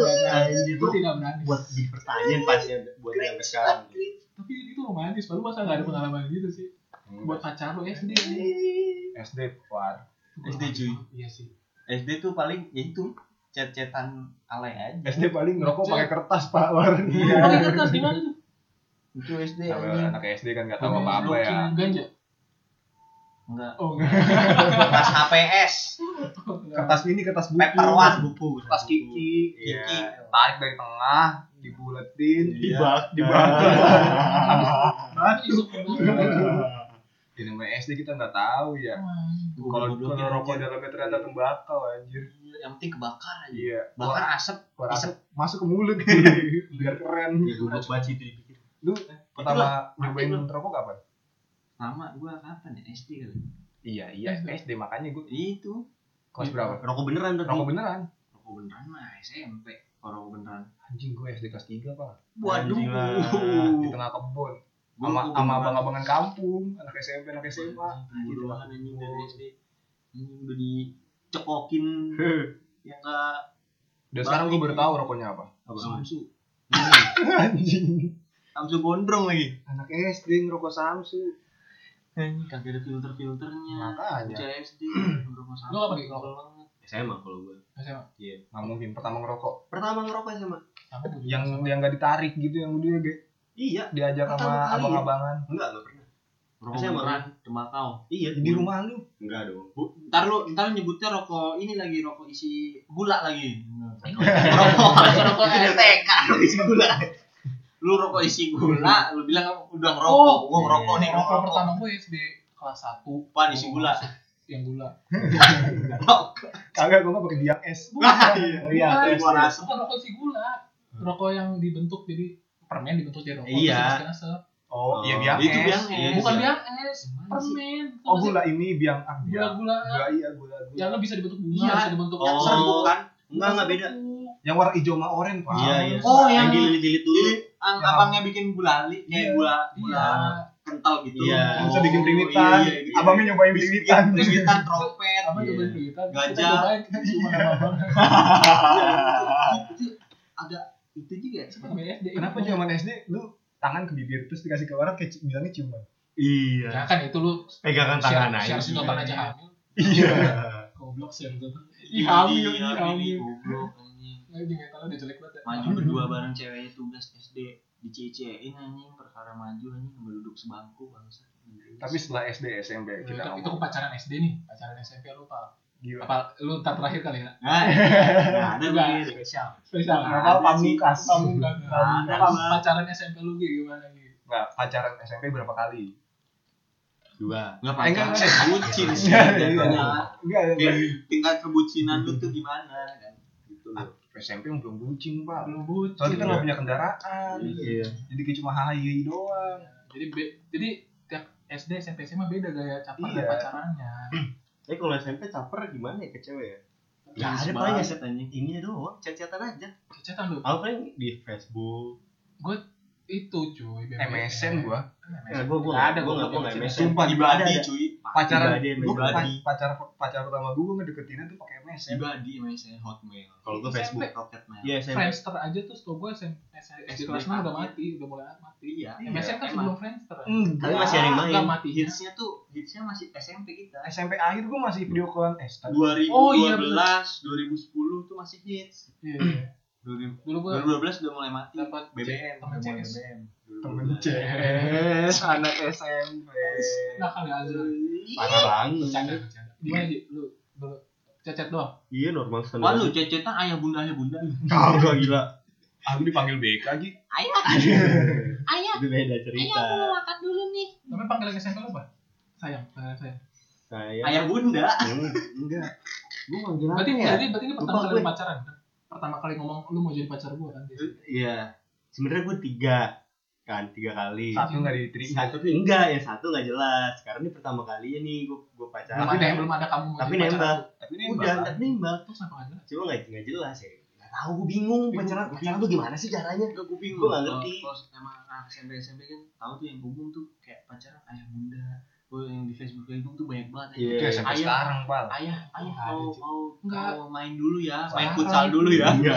Tuh tidak berani buat jadi pertanyaan pasti ada buat yang sekarang. tapi itu romantis baru masa gak ada pengalaman gitu sih buat pacar lo SD SD war. SD, cuy. iya sih SD tuh paling ya itu cet-cetan alay aja. SD paling ngerokok pakai kertas pak war. pakai kertas gimana tuh Itu SD anak SD kan nggak tahu apa apa ya. Ganja Enggak. oh enggak *laughs* Kertas HPS. Kertas ini kertas buku. Paper one buku. Kertas kiki. Kiki. Iya. Tarik dari tengah, dibuletin, Dibak- dibakar. Isuk banget. Di namanya SD kita nggak tahu ya. Kalau kalau rokok dalamnya ternyata tembakau anjir. Yang penting kebakar aja. Iya. Bakar asap. Keluar asap masuk ke mulut *laughs* biar keren. Ya gue baca itu dipikir. Lu pertama Itulah, nyobain rokok kapan? Lama gua kapan ya SD kali. Iya iya SD. SD makanya gue Itu. kelas berapa? Rokok beneran tuh. Rokok beneran. Rokok beneran mah SMP. Kalau rokok beneran. Anjing gue SD kelas 3 pak. Waduh. Anjing lah. Di tengah kebun. Gua Sama sama abang-abangan kampung, anak SMP, anak SMA. Bodoh banget anjing dari SD. Ini udah dicekokin *laughs* yang enggak Dan sekarang gue baru tahu rokoknya apa. Samsu. *laughs* Anjing. Samsu gondrong lagi. Anak SD ngerokok Samsu. Anjing kagak ada filter-filternya. Makanya. SD *clears throat* ngerokok. Lu apa nih ngerokok? banget. SMA kalau gue. SMA Nggak mungkin pertama ngerokok. Pertama ngerokok SMA. sama gue Yang sama. yang nggak ditarik gitu yang udah ge- Iya. diajak Pertama sama kali. abang-abangan. Enggak, enggak pernah. Rokok SMA. beneran tembakau. Iya. Di rumah lu. Enggak dong. Bu, ntar lu ntar nyebutnya rokok ini lagi rokok isi gula lagi. *laughs* rokok rokok STK *laughs* rokok isi gula. Lu rokok isi gula, lu bilang udah ngerokok, gua ngerokok nih, rokok pertama gue SD kelas 1 Apaan isi gula? yang gula Kagak gue nggak pakai biang es. *laughs* Iya. Iya. Keluar asap. bukan rokok isi gula rokok yang dibentuk jadi permen dibentuk jadi rokok Iya. Oh, iya Oh, biang itu es. biang Iya, es. bukan biang es permen Oh gula ini biang ah gula biang. gula Gula iya gula gula. yang lo bisa dibentuk bunga Iya. bisa dibentuk Oh. serbuk kan? Enggak, enggak beda. Yang warna hijau sama oranye pak. Iya, iya. Oh, yang- dililit-lilit dulu. Ang Ya. abangnya bikin gulali, kayak Iya. gula iya gula kental gitu. Iya. Bisa bikin Oh, primitan. iya, iya, iya. Abangnya nyobain primitan. Primitan *laughs* trompet. apa Iya. cobain kita kita Gajah. abang *laughs* Itu ada itu juga ya. Kenapa zaman SD lu tangan ke bibir terus dikasih ke orang kayak bilangnya ciuman. Iya. Ya kan itu lu Pegangan share, tangan share aja. sedotan aja hamil. Iya. Goblok share sedotan. Ih hamil, Iya, ini hamil. goblok anjing. Lagi mental udah jelek banget. Maju berdua bareng ceweknya tugas SD dicecein anjing perkara maju anjing berduduk sebangku bangsa. Tapi setelah SD SMP Itu, kita itu ngomong pacaran SD nih, pacaran SMP lu pak. gila. Apa lu ntar terakhir kali ya? Nah, nah, ada spesial. Spesial. Nah, sih. pamungkas. Pamungkas. Ada, Apa Bang. pacaran SMP lu kayak gimana gitu? Nggak, pacaran SMP berapa kali? Dua. Enggak Eh, enggak, pacaran, enggak. bucin sih. Enggak, tingkat kebucinan lu tuh gimana kan? Gitu loh. SMP belum bucin, Pak. Belum bucin. Soalnya kita nggak punya kendaraan. Iya. Jadi kayak cuma hahi doang. Jadi be, jadi tiap SD SMP SMA beda gaya caper dan Iya. pacarannya. *clears throat* Eh kalau SMP caper gimana ya ke cewek ya? Gak Gak ada paling banget anjing. Ini doang, chat-chatan aja. Cecetan lu. Aku paling di Facebook. Itu cuy. BBM. MSN gua. Nah, gua gua ada, gua gua nggak gua nggak nggak MSN. MSN. Ibadi Ada, ada. cuy. Pacaran gua pacar pacar pertama gua gua ngedeketinnya tuh pakai MSN. Ibadi MSN Hotmail. Kalau gua SMP. Facebook. Rocket Mail. Iya, SMP. Friendster aja tuh setahu gue SMP SD kelas 6 udah mati, udah mulai mati. Iya. MSN kan emang. sebelum Friendster. Enggak. Tapi masih ada yang main. Enggak mati. Hitsnya tuh hitsnya masih SMP kita. SMP akhir gua masih video callan eh tapi 2012, Oh, iya, 2010 tuh masih hits. Iya. 2000 Dulu gue 2012 udah mulai mati. dapat BBM, temen CS. Temen CS anak SMP. Nah kali aja. Parah banget. Gimana Ji? Lu, cacat doang? Iya, normal Wah standar. lu cecetan ayah bunda ayah bunda. Kagak gila. Aku dipanggil BK lagi. Ayah. *laughs* Ayah. Itu beda cerita. makan dulu nih. Namanya panggilan SMP lu apa? Sayang, sayang, sayang. Saya Ayah bunda. Hmm, enggak. Gua manggil apa Berarti, ya? berarti, berarti ini pertama kali pacaran kan? Pertama kali ngomong lu mau jadi pacar gua kan? Iya. Sebenarnya gue tiga kan tiga kali. Satu nggak diterima. Satu tuh enggak, yang satu nggak jelas. Karena ini pertama kalinya nih gue gue pacaran. ada, belum ada kamu mau Tapi nembak. Tapi ini Udah, tapi nembak. Terus kenapa nggak jelas? Cuma nggak nggak jelas ya. Nggak tahu gue bingung Bingung, pacaran gue pacaran tuh gimana sih caranya? Enggak gue bingung. Gua nggak ngerti. Kalau emang anak SMP SMP kan tahu tuh yang hubung tuh kayak pacaran ayah bunda. Gue yang di Facebook Facebook tuh banyak banget. Iya. itu SMP Ayah. sekarang, Pal. Ayah, ayah mau mau Nggak. mau main dulu ya, main futsal dulu ya. Iya.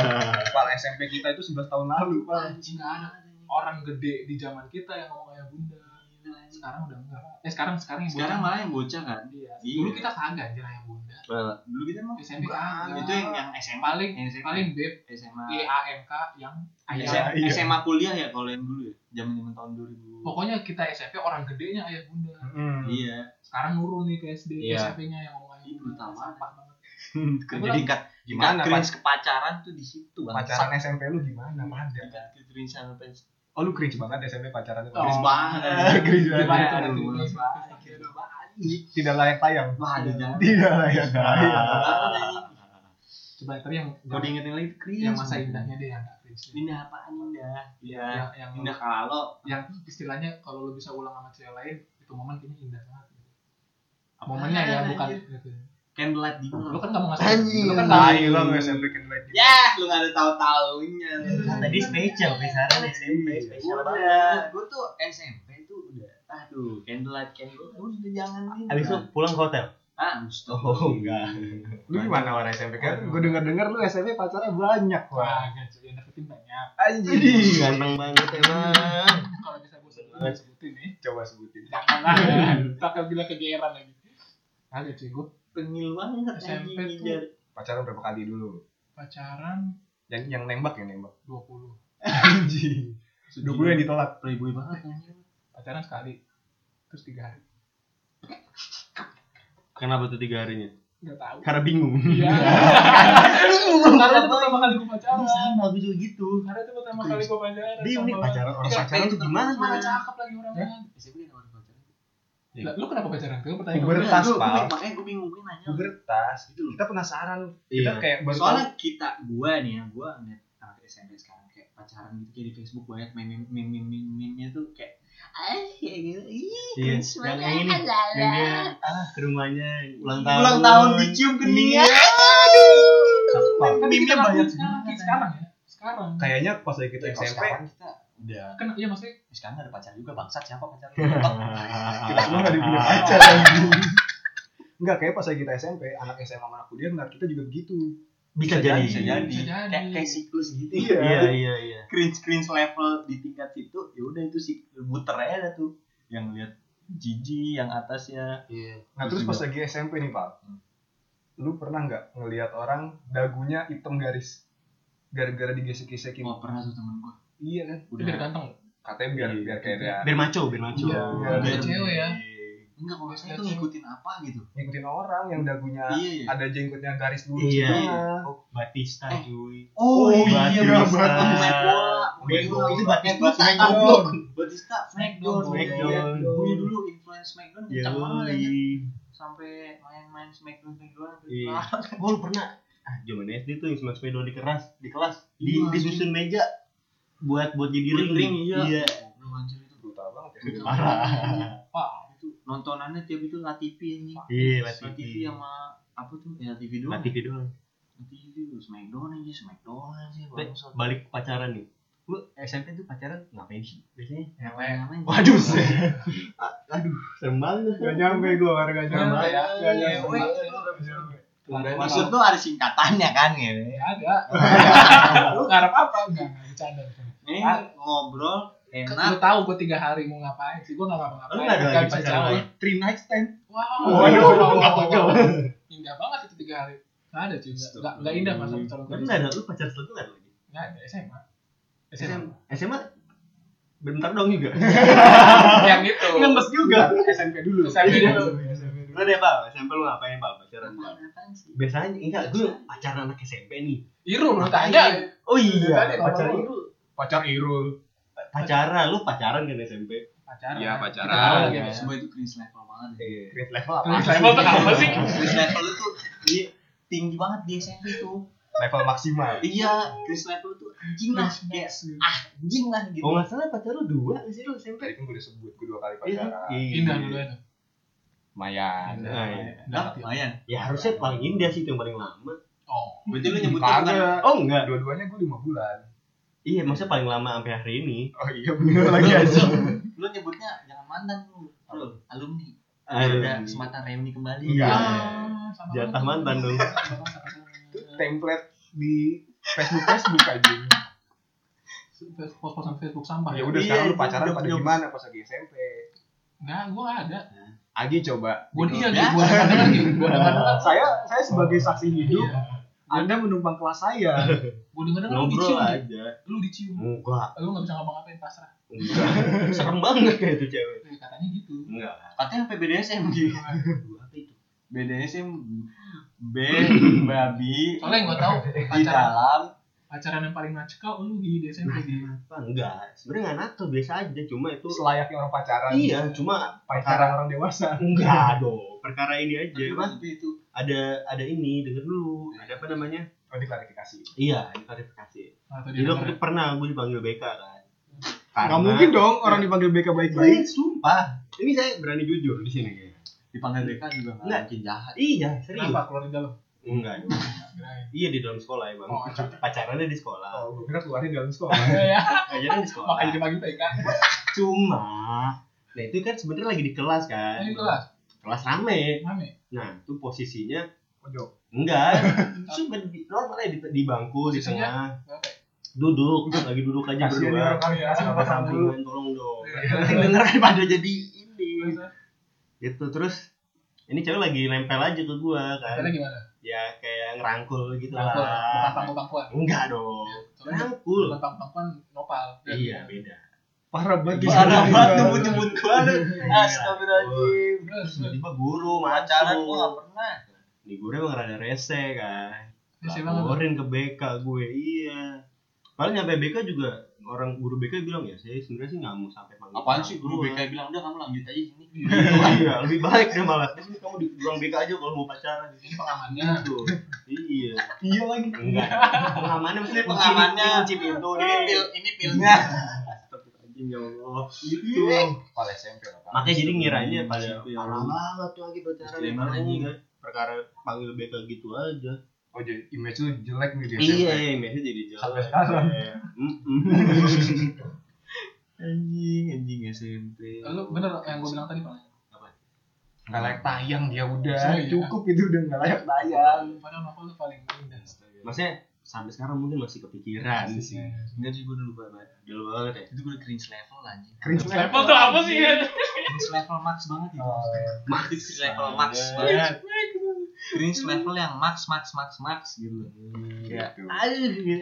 Pal SMP kita itu 11 tahun lalu, Pal. Anjing ada. Orang gede di zaman kita yang ngomong ayah bunda. Sekarang udah enggak. Eh sekarang sekarang yang Sekarang bocah. malah yang bocah kan. Iya. Iya. Dulu kita kagak anjir ayah bunda. Dulu kita mah SMP kagak. itu yang yang SMA paling yang SMA. paling beb SMA. I A N K yang ayah. SMA, Iya. SMA kuliah ya kalau yang dulu ya. Zaman-zaman tahun 2000. Pokoknya kita SMP orang gedenya ayah bunda. Hmm. Iya. Sekarang nurun nih ke SD, Iya. SMP-nya yang ngomong ayah bunda. banget. Sampah banget. *laughs* Jadi tingkat Gimana, cringe kepacaran tuh di situ. Pacaran SMP lu gimana? Ada. tingkat cringe sama fans. Oh, lu cringe banget SMP pacaran itu. Oh. Cringe banget. *laughs* Cringe Gimana banget. Aduh, Tidak layak tayang. Wah, ada jangan. Tidak layak tayang. Coba tadi yang Kalau diingetin lagi cringe. yang masa indahnya deh yang gak cringe. deh. Indah apaan indah? Iya. Yang yang Indah kalau yang istilahnya kalau lu bisa ulang sama cewek lain itu momen kayaknya indah banget. Momennya ya bukan anjir? gitu. candlelight dinner. Lu kan gak mau ngasih. Anjing. Lu kan Tai lu lu SMP kan lagi. Ya, lu gak ada tahu-taunya. tadi spesial, besaran SMP spesial banget. Udah, gue tuh SMP tuh udah aduh candlelight candlelight udah jangan. Habis itu pulang ke hotel. Ah Oh, enggak. Lu gimana orang SMP kan? Gue denger-denger lu SMP pacarnya banyak, Wah, Wah. gitu. Yang deketin banyak. Anjing. Ganteng banget emang. Kalau bisa gue sebutin, gua sebutin nih. Coba sebutin. Jangan lah. *laughs* Takut bilang kegeeran lagi. Agak cuy, gue tengil banget SMP tuh. Pacaran berapa kali dulu? pacaran Yang yang nembak yang nembak. 20. Anjing. 20 yang ditolak. playboy banget anjing. Pacaran sekali. Terus tiga hari. Kenapa tuh tiga harinya? Gak tahu. Karena bingung. Iya. *laughs* Karena itu pertama kali gue pacaran. Sama aku juga gitu. Karena itu pertama kali gue pacaran. Bingung nih sama- pacaran orang Iya, pacaran tuh gimana? Mana cakep lagi orangnya. SMP kan orang pacaran. Lah, lu kenapa pacaran? Itu pertanyaan gue. Tas, Gua- gua- Pal. Makanya gue bingung gue nanya. Pubertas. Gitu loh. Kita penasaran. Kita Iya. kayak baru Soalnya kita gua nih ya, gua ngeliat anak SMP sekarang kayak pacaran gitu kayak di Facebook banyak meme meme meme-nya tuh kayak ah kayak gitu. Ih, Iya, cringe yang ini, yang dia ah ke rumahnya ulang tahun. Ulang tahun dicium keningnya. Tapi kita Meme-nya lakuin banyak sekarang, ya. Sekarang. Kayaknya pas lagi kita Ya, SMP, kita udah Kan iya maksudnya sekarang ada pacar juga bangsat siapa pacar *laughs* kita semua gak punya pacar. *laughs* Enggak, kayak pas lagi kita SMP, anak SMA sama anak kuliah ngeliat kita juga begitu. Bisa jadi bisa jadi. Bisa jadi. Kayak, kayak siklus gitu. iya iya iya Cringe cringe level di tingkat situ, ya udah itu sih muter aja tuh. Yang lihat Gigi yang atasnya. iya Nah terus pas lagi SMP nih pak, lu pernah nggak ngelihat orang dagunya hitam garis gara-gara digesek-gesekin? Wah pernah tuh temen gua. Iya kan? Itu biar ganteng. Katanya biar Iya. biar kayak dia biar maco biar maco Iya, biar- Biar cewek ya. Enggak kalau saya tuh ngikutin apa gitu. ngikutin orang yang dagunya Iya, iya. ada jenggotnya garis lurus Iya. gitu. Oh, Batista Eh. cuy Oh, iya, Batista. Batista. Main bola. Bola. Itu Batista Batista. Smackdown. Batista Smackdown. Smackdown. Gue dulu influence Smackdown kencang banget ya. Yoi. Sampai main-main Smackdown Smackdown. Iya. kalah. Gue lu pernah ah zaman SD tuh yang sembilan sepeda di keras di kelas di Iya. disusun meja buat buat jadi ring Ring, iya. iya anjir itu Brutal banget ya. Parah Pak, itu nontonannya tiap itu La TV ini. iya La lah TV sama apa tuh? Ya TV doang. lah TV doang La TV Smackdown aja, Smackdown aja. Balik ke pacaran nih lu SMP tuh pacaran ngapain sih biasanya Ngapain-ngapain. *laughs* Waduh, *laughs* aduh serem banget gak nyampe gue, gak nyampe. Ya. Gak nyampe. Ngewe. Gak nyampe. Maksud tuh ada singkatannya kan ya? Nggak ada. *laughs* Lu ngarep apa? Enggak, bercanda. Ini ngobrol Enak. tahu gue tiga hari mau ngapain sih? Gue nggak ngapa-ngapain. Lu nggak ada lagi bisa pacaran three night stand Wow. Waduh, wow, wow, wow, wow. Indah banget itu tiga hari. Nggak ada cuy. Nggak- Nggak indah masa pacaran tapi gue. nggak ada lu pacaran setelah itu nggak ada lagi Nggak ada SMA. SMA. SMA bentar dong juga Yang itu. ngemes juga SMP dulu. SMP dulu. lu deh pak SMP lu ngapain pak pacaran pak biasanya enggak gue pacaran anak SMP nih Irul lu tanya. oh iya ngomong. itu Pacar Irul. Pacaran lu pacaran kan SMP Pacaran. Iya, pacaran. Iya. ya. Semua itu cringe level banget ya. iya Grade level apa? Terus level tuh apa sih? Cringe level itu iya, tinggi banget di SMP tuh. Level maksimal. Iya, cringe level tuh anjing lah. Kayak ah, anjing lah gitu. Oh nggak salah pacar lu dua sih lu SMP? Tadi kan gue udah sebut, gue dua kali Iya. pacaran. Indah dulu itu. Iya. Nah, lumayan. Ya harusnya paling indah sih itu yang paling lama. Oh. Berarti lu nyebutnya Kagak. Oh enggak. Dua-duanya gue lima bulan. Iya, maksudnya paling lama sampai hari ini. Oh iya bener lagi aja. lu nyebutnya jangan mantan lu. Lu alumni. Aduh. Ada kesempatan reuni kembali. Iya. Ah, sama Jatah mantan dong. Template di Facebook Facebook aja. Pos-posan Facebook sampah Ya ya. udah Iya, sekarang lu pacaran pada gimana pas lagi SMP? Enggak, gue nggak ada. Agi coba. Gue dia Ya. gue ada lagi. Saya saya sebagai saksi hidup, Iya. Anda menumpang kelas saya. Gue denger dengar lu Ngobrol dicium. Di. aja. Lu dicium. Enggak, Lu nggak bisa ngapa-ngapain pasrah. enggak. *laughs* Serem banget kayak itu cewek. Eh, Katanya gitu. Enggak. Katanya sampai BDSM gitu. Apa itu? BDSM B *laughs* babi Soalnya yang gue tahu di pacaran dalam pacaran yang paling nacikal lu di SMP di Apa? Enggak. Sebenarnya enggak nato biasa aja, cuma itu Selayaknya orang pacaran. Iya, cuma Pacaran orang dewasa. enggak dong. Perkara ini aja, tapi itu Ada ada ini, denger dulu. Ada apa namanya? Oh diklarifikasi. Iya, klarifikasi. atau Jadi di waktu itu pernah gue dipanggil BK kan. Gak mungkin dong orang dipanggil BK baik-baik. sumpah. Ini saya berani jujur di sini kayaknya. dipanggil BK juga nggak Enggak. mungkin jahat Iya, serius. Kenapa keluar di dalam? Enggak. *laughs* Iya di dalam sekolah emang. Oh, Pacarannya di sekolah. Oh, gue kira keluarin dalam sekolah. *laughs* ya, Pacaran di sekolah. *laughs* makanya dipanggil PK. Cuma, nah itu kan sebenarnya lagi di kelas kan. Ini kelas, Kelas rame. rame. Nah, itu posisinya Pojok. enggak. *laughs* Cuma di, normalnya di, di bangku di tengah. Duduk, lagi duduk aja berdua. kali ya. Sampai sampingan tolong dong. *laughs* Yang denger pada jadi ini. Gitu terus ini cewek lagi nempel aja ke gua kan. Caranya gimana? Ya kayak ngerangkul gitu Rangkul, bukan lah. pangku-pangkuan. Enggak dong. Soalnya Rangkul. bukan pangku-pangkuan nopal. Iya, beda. Parah banget. parah banget nyebut-nyebut gua lu *laughs* astagfirullahaladzim Tiba-tiba guru pacaran masuk. gua nggak pernah Nih gue emang rada rese kan. Laporin ke BK gue, iya. Paling nyampe BK juga orang guru BK bilang ya saya sebenarnya sih nggak mau sampai manggil apaan sih guru tua." BK bilang udah kamu lanjut aja sini iya *laughs* lebih baik deh malah di sini kamu di ruang BK aja kalau mau pacaran ini pengamannya. gitu iya Iya lagi. enggak pengamannya mesti Ini pengamannya. kunci pintu ini pil ini pilnya *laughs* ya Allah Gitu. Kepala SMP lah. Makanya jadi ngiranya pada Gitu ya. parah banget tuh lagi pacaran Iya, kan perkara panggil BK gitu aja Oh jadi image lu jelek nih di iya SMP. image jadi Sampai sekarang. Mm-mm. *laughs* anjing anjing SMP Lu bener yang gue bilang tadi pak. nggak layak tayang dia udah iya. cukup itu udah nggak layak tayang Padahal novel tuh paling indah. Maksudnya sampai sekarang mungkin masih kepikiran Iya sih. Enggak sih gue dulu banget. Dulu banget ya. Itu gue udah cringe level anjing. cringe Level tuh apa sih ya? Cringe level max banget itu. Oh, Max cringe level max banget. Cringe level yang max max max max gitu. Gitu.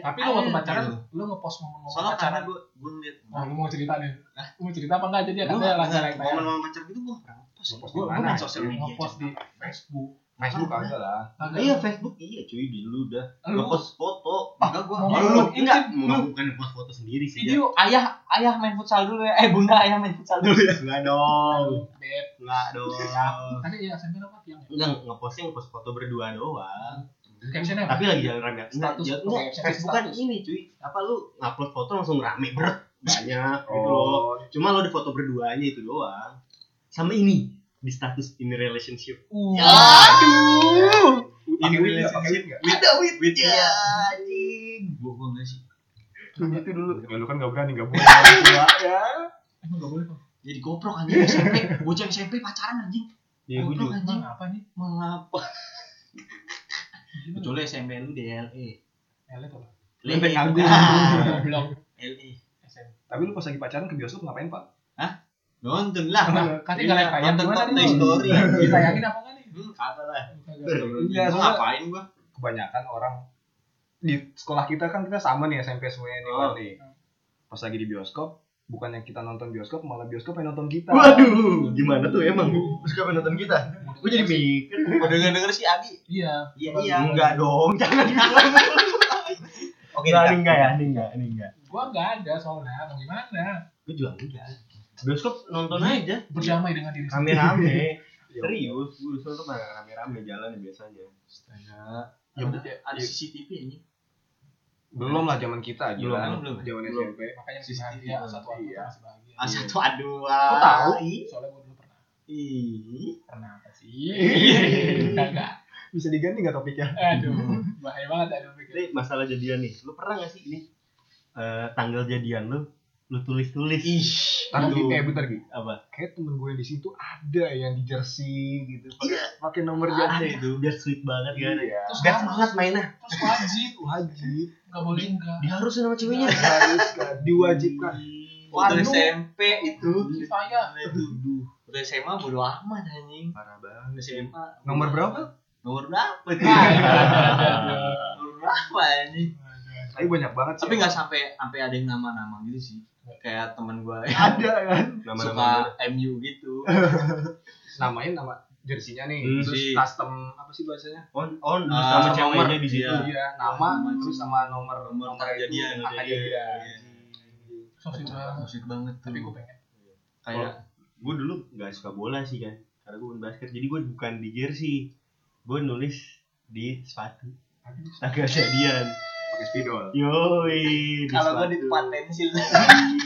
Tapi lu waktu pacaran, gitu. lu ngepost ngomong-ngomong Soalnya pacaran. gue gue ngeliat Oh, lu mau cerita nih? Lu mau cerita apa enggak? Jadi Gue katanya langsung naik momen momen pacar gitu gue pernah ngepost. Ngepost Gue di sosial media. ngepost di Facebook. Facebook aja lah Kagak. Iya Facebook iya cuy dulu udah Lu ngepost foto. Enggak gue. Oh, Oh, lu enggak enggak bukan ngepost foto sendiri sih. Video ayah ayah main futsal dulu ya. Eh bunda ayah main futsal dulu ya. Enggak dong. Beb. Enggak dong. Tadi ya SMP apa tiang ya? Enggak ngepostnya ngepost foto berdua doang. Captionnya? Tapi lagi jalan rame. Enggak, Status, ya, enggak, Facebook kan ini cuy. Apa lu ngupload foto langsung rame beret banyak gitu loh. oh Cuma lo di foto berduanya itu doang. Sama ini di status in relationship. Uh. Aduh. pakai wit nggak pakai wit nggak Ada wit Wit ya. ya. anjing. Gue gue enggak sih. Gitu dulu. ya lu kan nggak berani nggak boleh *laughs* Gua, ya Emang nggak boleh kok. Jadi goprok anjing SMP. Bocah SMP pacaran anjing. Ya juga. anjing. Apa nih? Mengapa? Kecuali SMP lu DLE. Elit apa? Ah. Belum. LE. SMP. tapi lu pas lagi pacaran ke bioskop ngapain pak Nonton lah. Kan tinggal yang tayang Nonton gimana Toy nih? Story. Ditayangin apa enggak nih? Hmm, kata lah. Enggak, Gua ngapain gua? kebanyakan orang di sekolah kita kan kita sama nih SMP semuanya nih Oh. Nih pas lagi di bioskop bukannya kita nonton bioskop malah bioskop yang nonton kita Waduh, gimana tuh emang? Terus kapan nonton kita? Gue jadi mikir. Pada denger denger si Agi. Iya. Iya Enggak dong, jangan dibilang. Oke, Enggak, enggak ya, ini enggak, ini enggak. Gua enggak ada soalnya. Mau gimana? Gue juga enggak. Bioskop nonton aja Berdamai dengan diri sendiri. rame-rame. *laughs* Serius, gue tuh pada rame-rame jalan biasanya. Astaga. Ya, Ada, bu- ada ya. CCTV ini. belum lah zaman kita Belum, gila belum, belum. zaman Belum. SMP Makanya masih bahagia. Satu aku Iya. masih bahagia. Ah, satu aduh. Kok tahu? Soalnya gua dulu pernah. Ih. Pernah apa sih? Kagak. bisa diganti nggak topiknya Aduh. Bahaya banget aduh pikir. Ini masalah jadian nih. Lu pernah gak sih ini eh, tanggal jadian lu lu tulis-tulis? Ih, Ntar Gi, eh bentar Gi. apa? Kayak temen gue di situ ada yang di jersey gitu. Pakai Iya. pakai nomor Ada jersey. itu, biar sweet banget kan. Iya. Terus Biar harus- semangat mainnya. Terus wajib. Wajib. Enggak boleh enggak. Diharusin sama ceweknya. Harus kan diwajibkan. Waduh. SMP itu. Kifayah. Itu. Udah SMA bodo amat anjing. Parah banget. SMA. Nomor berapa? Nomor berapa itu? Nomor berapa anjing? Tapi banyak banget sih. Tapi nggak sampai sampai ada yang nama-nama gitu sih. Kayak teman gua yang ada kan. Nama-nama suka MU gitu. *laughs* Namain nama jersinya nih. Hmm, terus sih. custom apa sih bahasanya? on on Ah, sama nomor. ceweknya di situ. Iya. Iya, nama Nama terus sama nomor Nomor nomor itu, jadian, angka iya, jadian. iya. Banget. Banget tuh. Tapi gua pengen. kayak Gue dulu gak suka bola sih kan. Karena gue main basket. Jadi gue bukan di jersey. Gue nulis di sepatu. Tanggal jadian. Pakai spidol. Yoi. kalau gua di tempat pensil.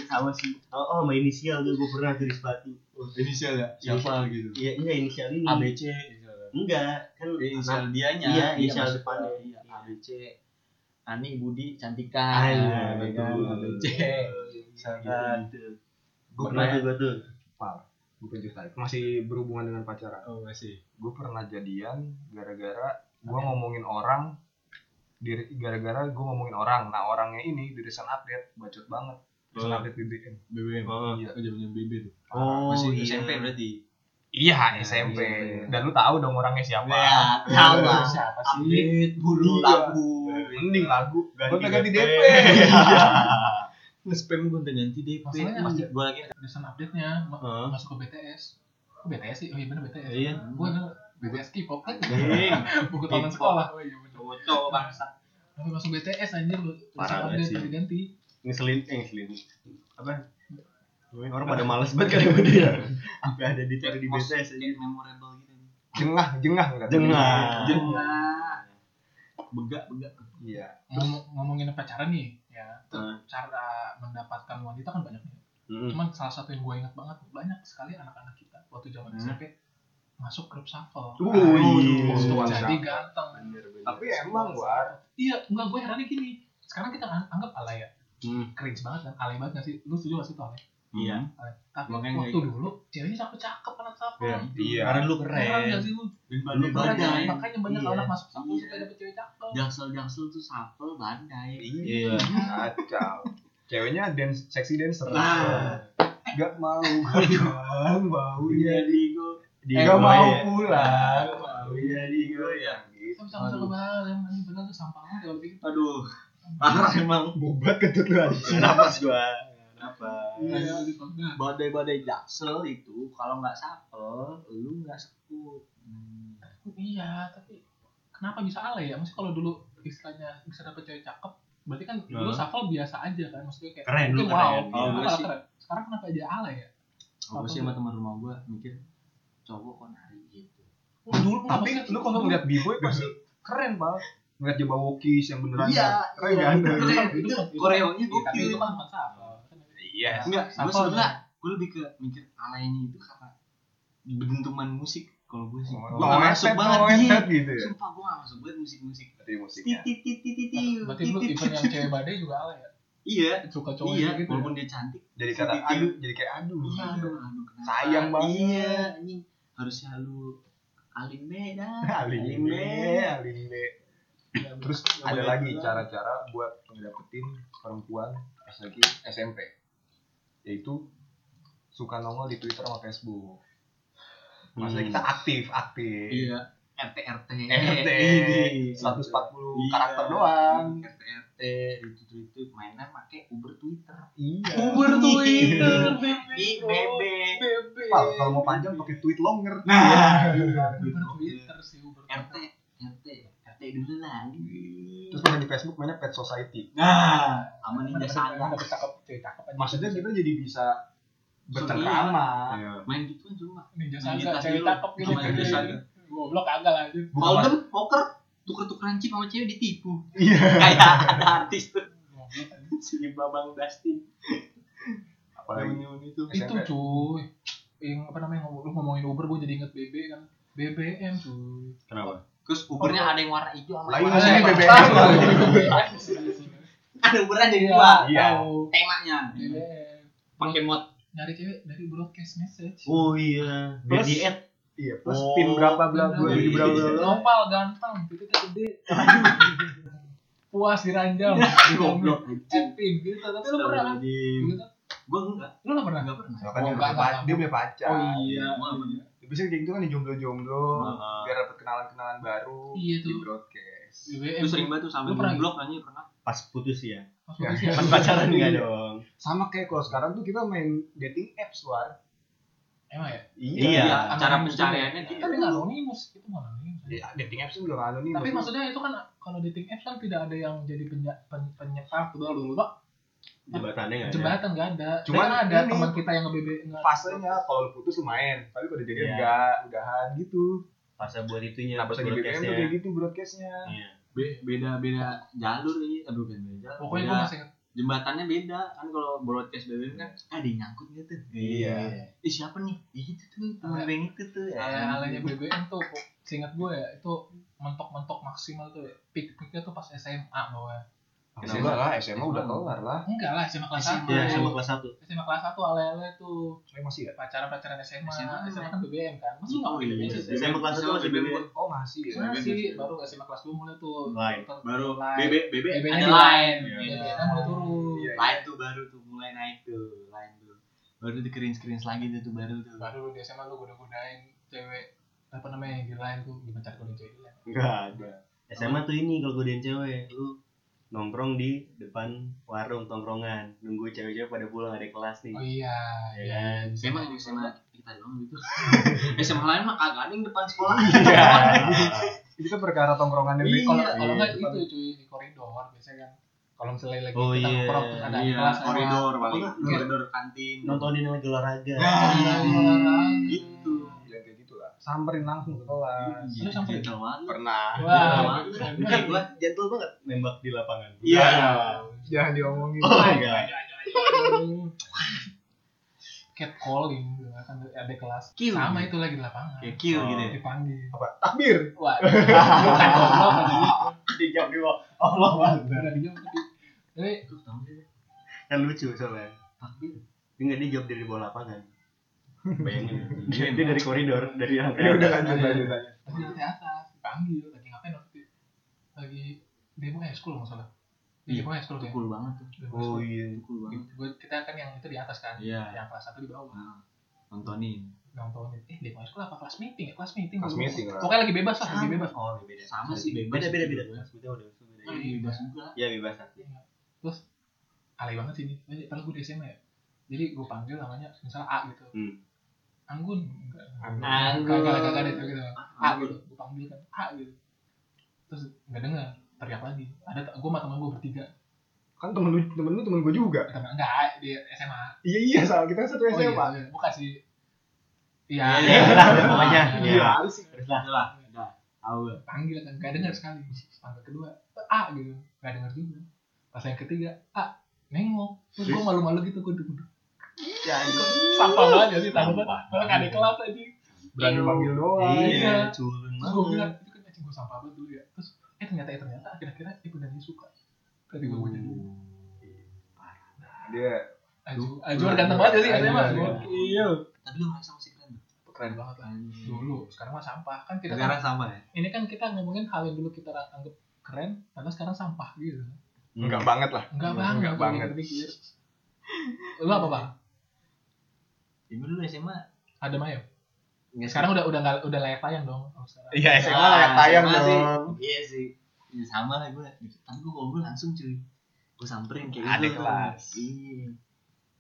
sama sih. Oh, oh sama inisial tuh gue pernah tuh di sepatu. Inisial ya? Siapa gitu? Iya, enggak inisial ini. ABC. Enggak, kan Inisial dianya. Iya, inisial maksud depannya. gua. Iya, ABC. Ani Budi Cantika. Iya, ya kan? betul. ABC. Misalkan. Gitu. Gue Pernah tuh gue tuh. pengen cerita. Masih berhubungan dengan pacaran. Oh masih. Gue pernah jadian gara-gara gue ngomongin orang diri gara-gara gue ngomongin orang. Nah orangnya ini di recent update bacot banget. Recent Oh. update BBM. BBM. Oh. Iya, zamannya BB tuh. Oh, Masih iya. SMP berarti. Iya Nah, SMP. iya. Dan lu tahu dong orangnya siapa. Ya, tahu lah. Siapa sih? Update bulu Iya. lagu. Mending lagu. Ganti Gue *laughs* ganti DP. DP. Nge-spam gonta ganti DP. Masalahnya masih- gua lagi Recent update-nya masuk ke BTS. Kok BTS sih? Oh iya bener BTS. Iya. Gua ada BTS K-pop kan. Buku *laughs* tahunan sekolah. Oh iya bener. cowok bangsa. Tapi masuk BTS anjir. Parah banget sih. ganti-ganti. Ngeselin, eh ngeselin. Apa? Orang pada males banget kali sama dia. Sampai *laughs* ada dicari di BTS aja. memorable gitu. Jengah, jengah enggak? Jengah. Jengah. Begak, begak. Iya. Ngomong- ngomongin pacaran nih, ya. Hmm. cara mendapatkan wanita kan banyak nih. Cuman salah satu yang gue ingat banget banyak sekali anak-anak kita waktu zaman Hmm. SMP masuk grup shuffle. Uh, Aduh, iya. Jadi ganteng. Tapi emang war. Iya, enggak gue herannya gini. Sekarang kita an- anggap alay ya. Hmm. Cringe banget kan, alay banget gak sih? Lu setuju gak sih tuh alay? Iya. Tapi Makanya waktu kayak- dulu ceweknya cakep-cakep anak sapel. Iya. Iya. Karena lu Heran keren. gak sih lu? Dan Makanya, badai-badai. makanya banyak Iya. anak masuk sapel Iya. supaya dapet cewek cakep. Jaksel-jaksel tuh sapel badai. Iya. Kacau. Ceweknya dance seksi dancer. Nah. Gak mau kan mau Iya, jadi Di Gak mau ya. pulang mau jadi goyang gitu. Sama-sama kebal yang anjing bener tuh sampah banget kalau pikir. Aduh. Parah emang. Bobat kentut lu aja. Napas gua. Apa? Iya, di Pagda. Badai-badai jaksel itu kalau nggak sapel, lu nggak sekut. Hmm. Iya, tapi kenapa bisa alay ya? Maksudnya kalau dulu istilahnya bisa dapet cewek cakep, berarti kan Nah. lu shuffle biasa aja kan? Maksudnya kayak Keren, lu keren. wow, Iya. oh, gue keren. Sekarang kenapa aja alay ya? Aku sih sama teman rumah gua mikir cowok kok nari gitu. Oh, dulu Tapi lu kalau ngeliat b-boy pasti keren, Pak. Ngeliat Jawa Wokis yang beneran. Iya, Keren kan? Keren. itu koreonya Iya, tapi gokil. itu kan shuffle. Iya. Enggak, gue sebenernya gue lebih ke mikir alaynya itu karena bentuman musik kalau gue sih. Oh, Gue gak masuk banget oh, iya. gitu ya. Sumpah gue gak masuk banget musik-musik. Berarti musiknya. Titit titit titit Berarti lu tipe yang cewek badai juga alay ya? Iya. Suka cowok Iya, gitu walaupun ya? dia cantik. Jadi kata aduh, jadi kayak aduh. Iya, aduh, aduh, kenapa? Sayang banget. Iya, anjing. Harusnya lu. Aling be, aling be. Terus ada lagi cara-cara buat ngedapetin perempuan pas lagi SMP. Yaitu suka nongol di Twitter sama Facebook. Maksudnya Hmm. kita aktif, aktif. Iya. RT RT. RT, Ini. 140 Iya. karakter doang. RT RT itu itu itu mainnya pakai Uber Twitter. Iya. Uber Twitter, Ih, bebe. bebe. Pal, kalau mau panjang pakai tweet longer. Nah, Uber Twitter sih, Uber RT RT RT dulu lah. Terus main di Facebook mainnya Pet Society. Nah, sama Ninja cakep aja. Maksudnya kita jadi bisa bercengkrama. Main gitu cuma. Ninja cewek Saga. cakep gitu. Ninja Saga. Goblok kagak lah Hold'em, poker, tuker-tukeran chip sama cewek ditipu. Iya. Kayak ada artis tuh. Si Babang Dustin. Apalagi itu. Itu SMP. cuy. Yang apa namanya ngomong lu ngomongin Uber gue jadi inget BB kan. BBM cuy. Kenapa? Terus Ubernya ada yang warna hijau sama iya, warna. BBM. Ada Ubernya ada Iya, dua. Iya. Temanya. BBM. Pakai mod. Nyari cewek dari broadcast message. Oh iya. Add. Iya, plus Oh. pin berapa bla bla Iya. bla bla bla. Nopal ganteng, titiknya gede. *laughs* Puas diranjang. Goblok. Acting gitu. Tapi lu pernah kan? Gitu. Gue enggak. Lu gak pernah? Enggak pernah. Nah, kan dia, enggak, punya pa- enggak. dia punya pacar. Oh iya. Biasanya kayak gitu kan yang jomblo-jomblo biar dapet kenalan-kenalan baru Iya di broadcast. Lu sering banget tuh sampai blok aja pernah. Pas putus ya. Pas putus ya. *laughs* Pas pacaran enggak dong. Sama kayak kalau sekarang tuh kita main dating apps war. Emang ya? Iya. cara Anonimus pencariannya juga. gitu. Tapi nggak anonimus, itu nggak anonimus. Ya, dating apps tuh udah nggak anonim. Tapi maksudnya itu kan kalau dating apps kan tidak ada yang jadi penya, pen, penyekat dulu dulu pak Jembatannya enggak ada. jembatan nggak ada. Cuman Cuman ada teman kita yang nge-BB nge- fasenya kalau lu putus lu main, tapi udah jadian Iya. enggak, udahan gitu. Fase buat itunya. Nah, lagi BBM tuh broadcastnya. kayak gitu broadcastnya. Iya. Be- beda beda jalur ini eh bukan beda jalur Pokoknya gue masih. Jembatannya beda kan kalau broadcast BBM kan ada yang nyangkut gitu Iya. eh siapa nih Ih, itu tuh temen gue yang itu tuh ya Alay-alaynya BBM tuh, seingat gue ya, itu mentok-mentok maksimal tuh ya. Peak-peaknya tuh pas SMA bawah. SMA lah, SMA udah kelar lah. Enggak lah, SMA kelas SMA. 1. Iya, sama kelas 1. SMA kelas 1 alay-alay tuh Saya masih ya? pacaran-pacaran SMA. SMA. SMA kan BBM kan. Masih nggak Oh, pakai iya. BBM sih? SMA kelas 1 masih BBM. Oh, masih ya. Masih, baru SMA kelas 2 mulai tuh. Line. baru. BB BB ada di lain. Iya. Mulai turun. Iya. lain tuh baru tuh mulai naik tuh lain tuh baru di screen screen lagi tuh tuh baru tuh Baru di SMA lu goda-godain cewek apa namanya yang di line tuh cari godain cewek di. Enggak ada. SMA tuh ini kalau godain cewek, lu nongkrong di depan warung tongkrongan, nunggu cewek-cewek pada pulang ada kelas nih. Oh iya, Ya kan? SMA ini SMA kita doang gitu *laughs* SMA lain mah kagak ada yang depan sekolah Iya. *laughs* Itu perkara tongkrongan Iya. Kalau kalau nggak Iya. itu cuy di koridor biasanya kan. Kalau misalnya lagi Oh, kita iya. nongkrong terus ada iya kelas sama- koridor paling koridor kantin Nontonin lagi olahraga. Nah, Iya, iya. gitu Samperin langsung ke kelas. Lu sampai- Gentle banget. Pernah. Wah, gua gentle banget nembak di lapangan. Iya. Jangan diomongin. Oh enggak. cat calling gitu kan ada kelas Kill. sama itu lagi di lapangan kayak kill Oh. gitu ya dipanggil Apa? Takbir. wah bukan ada Dijawab di bawah. Allah Akbar. ada di jam tapi. Kan lucu soalnya. takbir Enggak dia jawab dari bawah lapangan. Bayangin. dia, dia dari koridor, dari lantai Ya udah lanjut lanjut lanjut. lantai atas dipanggil lagi ngapain waktu itu lagi demo ekskul nggak salah Iya, demo ekskul ya Tukul banget tuh. Oh iya. Tukul banget. Kita kan yang itu di atas kan Iya. yang kelas satu di bawah Nah, nontonin. nontonin eh demo ekskul apa kelas meeting ya kelas meeting Kelas meeting lah. pokoknya lagi bebas lah lagi Sama. bebas Oh, beda. Sama sih bebas. Beda beda beda. Bebas. Beda. Oh, Lagi bebas juga. Ya bebas satu. terus alay banget sih ini padahal gue di SMA ya jadi gue panggil namanya misalnya A gitu Hmm. Anggun enggak Anggun. kagak kagak ada itu gitu A Anggun. gitu gue panggil kan A gitu terus nggak dengar teriak lagi ada gue sama teman gue bertiga Kan temen lu temen lu temen gue juga. teman enggak di SMA Iya iya salah kita satu oh, SMA. iya, iya. bukan sih iya Iya, lah, pokoknya. Iya. Iya. harus *laughs* sih. Udah lah. Udah. Tahu panggil kan nggak dengar sekali panggil kedua A gitu nggak dengar juga pas yang ketiga A nengok terus gue malu-malu gitu gue duduk Ya, sampah banget ya sih tanggung banget kalau nggak ada kelas aja Berani panggil doang. Iya. Iya, culun terus gue bilang banget. itu kan anjing gue sampah banget dulu ya terus eh ternyata eh ternyata akhir-akhirnya eh benar dia suka tadi gue jadi Dia Aju, Ajur ganteng banget ya sih Ajur, SMA Ajur. Iya Tapi lu ngerasa masih keren. Keren banget lah Dulu, sekarang mah sampah Kan kita Sekarang kan, sama ya. Ini kan kita ngomongin hal yang dulu kita anggap keren Karena sekarang sampah gitu enggak banget lah. Enggak Enggak banget kalau banget. Lu apa bang? Ibu dulu SMA. Ada Mayo? Nggak Sekarang udah udah nggak udah layak tayang dong. Iya SMA Ah, layak tayang SMA sih. dong. Iya sih. Ya, sama lah gue. Tapi gue ngobrol langsung cuy. Gue samperin kayak Ada gitu. kelas. Iya.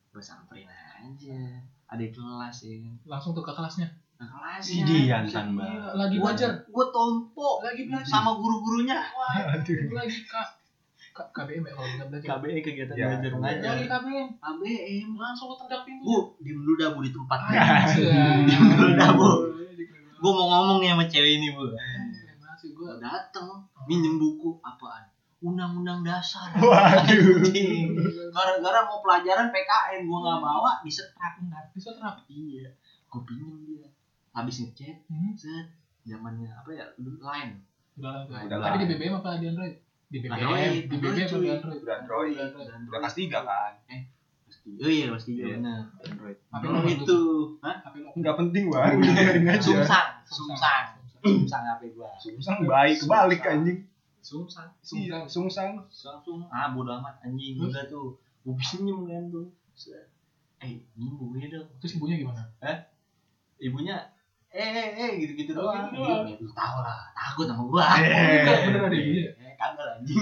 Gue samperin aja. Ada kelas ya. Langsung tuh ke kelasnya. Nah, kelas Idi Iya. Lagi belajar. Gue tompo Lagi belajar. sama guru-gurunya. Itu lagi kak KBM ya kalau belajar. KBE kegiatan Ya, belajar Lagi mengajar. KBM. KBM. Langsung tendang pintu. Bu, diem dulu dah bu di tempat. Iya. *laughs* Diem dulu dah bu. Gue mau ngomong nih sama cewek ini bu. Gue. Gua dateng minjem buku apaan? Undang-undang dasar. Waduh. *laughs* Gara-gara mau pelajaran PKN gua nggak bawa disetrap ntar. Bisa terap. Iya. Gua pinjem dia. Habis ngechat, Hmm. set zamannya apa ya? Line. Udah. Udah Tapi di BBM apa di Android? Di BBM. Android, Di BBM Android. Android? Android. Di Android. Udah kelas tiga kan. Pasti. Oh iya pasti Iya. benar. Android. Tapi itu. Hah? Enggak penting banget. Udah dengerin aja. Sumsang, sumsang. Sumsang HP gua. Sungsang baik kebalik anjing. Sumsang. Iya, sungsang. Langsung ah bodo amat anjing udah tuh. Gua pinjem kan tuh. Eh, ini bukunya dong. Terus ibunya gimana? ibunya eh eh eh gitu gitu Oh, doang gitu doang. Lu tahu lah takut sama gua Eh. Enggak bener ada ibunya. Kagak lah anjing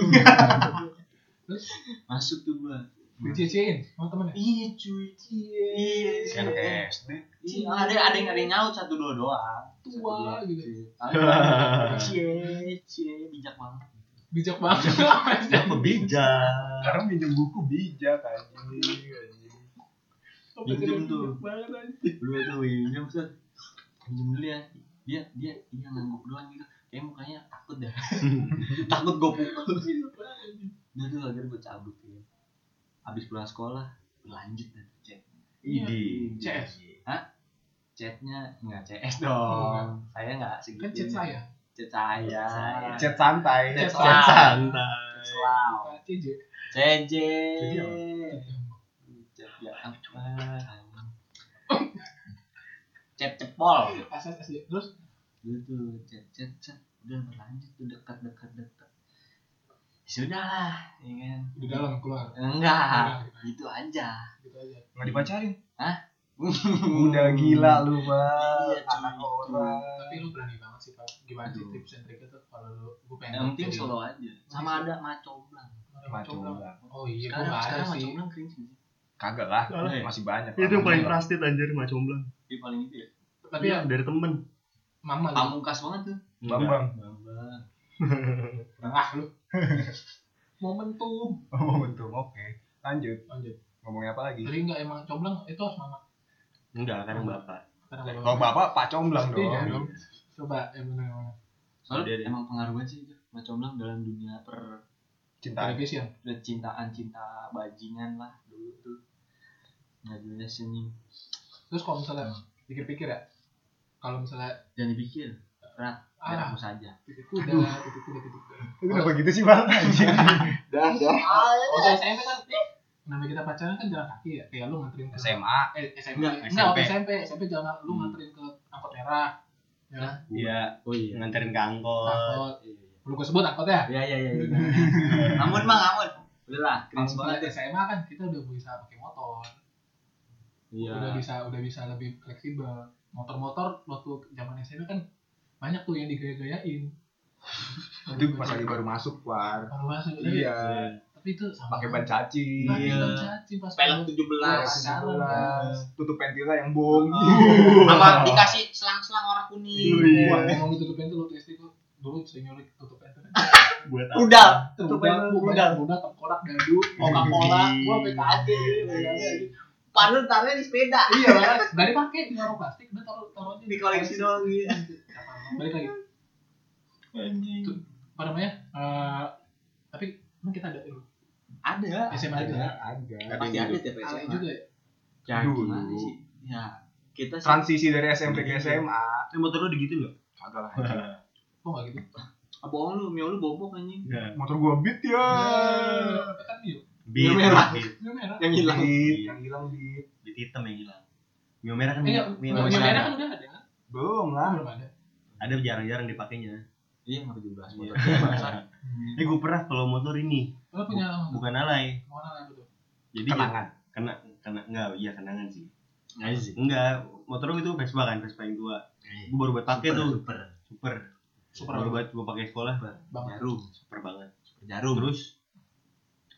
Terus? *laughs* masuk tuh gua Dicecein sama temennya. iya cuy iya Si anak SD. Iya, ada ada yang ada yang nyaut satu dua doang Tua gitu. Cie cie bijak banget Bijak banget. *laughs* Siapa bijak? Sekarang minjem buku bijak anjing. Pinjem tuh. Banget anjing. dulu tuh set pinjam dulu ya dia dia dia ngangguk doang gitu kayak mukanya takut dah. *laughs* *laughs* Takut gue pukul. Dia tuh akhirnya gue cabut ya. Habis pulang sekolah lanjut dan chat. Idi. CS. chatnya nggak CS dong. Saya nggak segitu. Kan chat saya. chat saya. Chat santai. Chat Chat santai. Selaw. CJ. CJ chat ya apa? Chat cepol SSD. Terus gitu chat chat chat udah berlanjut tuh dekat dekat dekat sudah lah ya kan di dalam keluar. enggak gitu aja Gitu aja. Enggak dipacarin. udah *laughs* Udah gila lu, Pak. Iya, Anak orang. Tapi lu berani banget sih, Pak. Gimana sih tips and triknya tuh kalau lu gue pengen yang penting solo aja sama ada macoblang Macoblang. Oh iya, sekarang nggak sekarang sih. macoblang cringe sih Kagak lah, masih banyak. Itu yang paling trusted anjir mah comblang. dia paling itu ya Tapi Iya, ya dari temen. Mama lu. pamungkas banget tuh Bambang. bambang *laughs* Ah lu. *laughs* Momentum. Oh, momentum. Oke. Lanjut. Lanjut. Ngomongin apa lagi? Jadi enggak emang comblang itu harus mama. Enggak, kadang bapak. Karena Kalau bapak Pak Comblang dong. Iya dong. Coba yang benar mana? soalnya emang pengaruh banget sih itu macoblang dalam dunia per Cinta. Television. cintaan cinta bajingan lah dulu tuh jelas senyum Terus kalau misalnya pikir-pikir ya, kalau misalnya jangan dipikir rat biar Ah. aku saja. titik kuda, titik kuda, titik kuda. Itu kenapa gitu sih, Bang? Anjing. *laughs* Waktu SMP kan, eh, namanya kita pacaran kan jalan kaki ya? Kayak lu nganterin ke SMA eh, SMP Enggak, SMP. SMP SMP jalan lu Hmm. nganterin ke angkot merah ya Iya, oh iya. Nganterin ke angkot. angkot. Belum gue sebut angkot ya? Iya iya iya iya. *laughs* namun mah namun udah lah kalau banget. SMA kan kita udah bisa pakai motor. Iya. Udah bisa udah bisa lebih fleksibel motor-motor waktu zaman SMP kan banyak tuh yang digaya-gayain. Itu pas lagi baru masuk war. Baru masuk iya. tapi itu sama. Pakai ban cacing Iya. ban cacing pas pelek 17 pacaran tutup pentilnya yang bong. *laughs* Sama dikasih selang-selang warna kuning. Wah, ngomong tutup pintu waktu SD gua dulu sering nyulik tutup pintu. Buat udah Tutup pintu, pintu, udah. udah, udah, tengkorak, dadu, Coca-Cola, gua sampai kaget. Gitu. Padahal taruhnya di sepeda Iya, dipakai di warung plastik, udah taruh taruh aja di koleksi doang gitu Balik lagi. anjing Tuh, apa namanya? Eh, tapi emang kita ada dulu. ada SMA ada. ada pasti ada tiap SMA juga ya. ya Dulu. sih ya kita sih transisi dari SMP ke SMA Eh, motor lu digitu nggak? kagak lah *laughs* Kok nggak gitu? ah, bohong lu mio lu bobok anjing motor gua beat ya Eh, Kan Mio. Beat, merah. beat, Mio merah. yang hilang beat Iya. yang hilang beat beat hitam yang hilang. Mio merah kan Eh, iya, Mio Mio masih merah kan udah ada kan? belum lah Belum ada. Ada jarang-jarang dipakainya. iya nggak juga bahas motor Iya. *laughs* Bangsat. Eh gue pernah kalau motor ini Lo punya bukan alay. mana lah betul? Jadi kenangan kena kena enggak iya kenangan sih. Nggak sih Enggak, motor gue itu Vespa kan, Vespa yang tua. Gue baru buat pakai tuh. super Super. Super Baru buat gue pakai sekolah. Bang. jarum Super banget. jarum Terus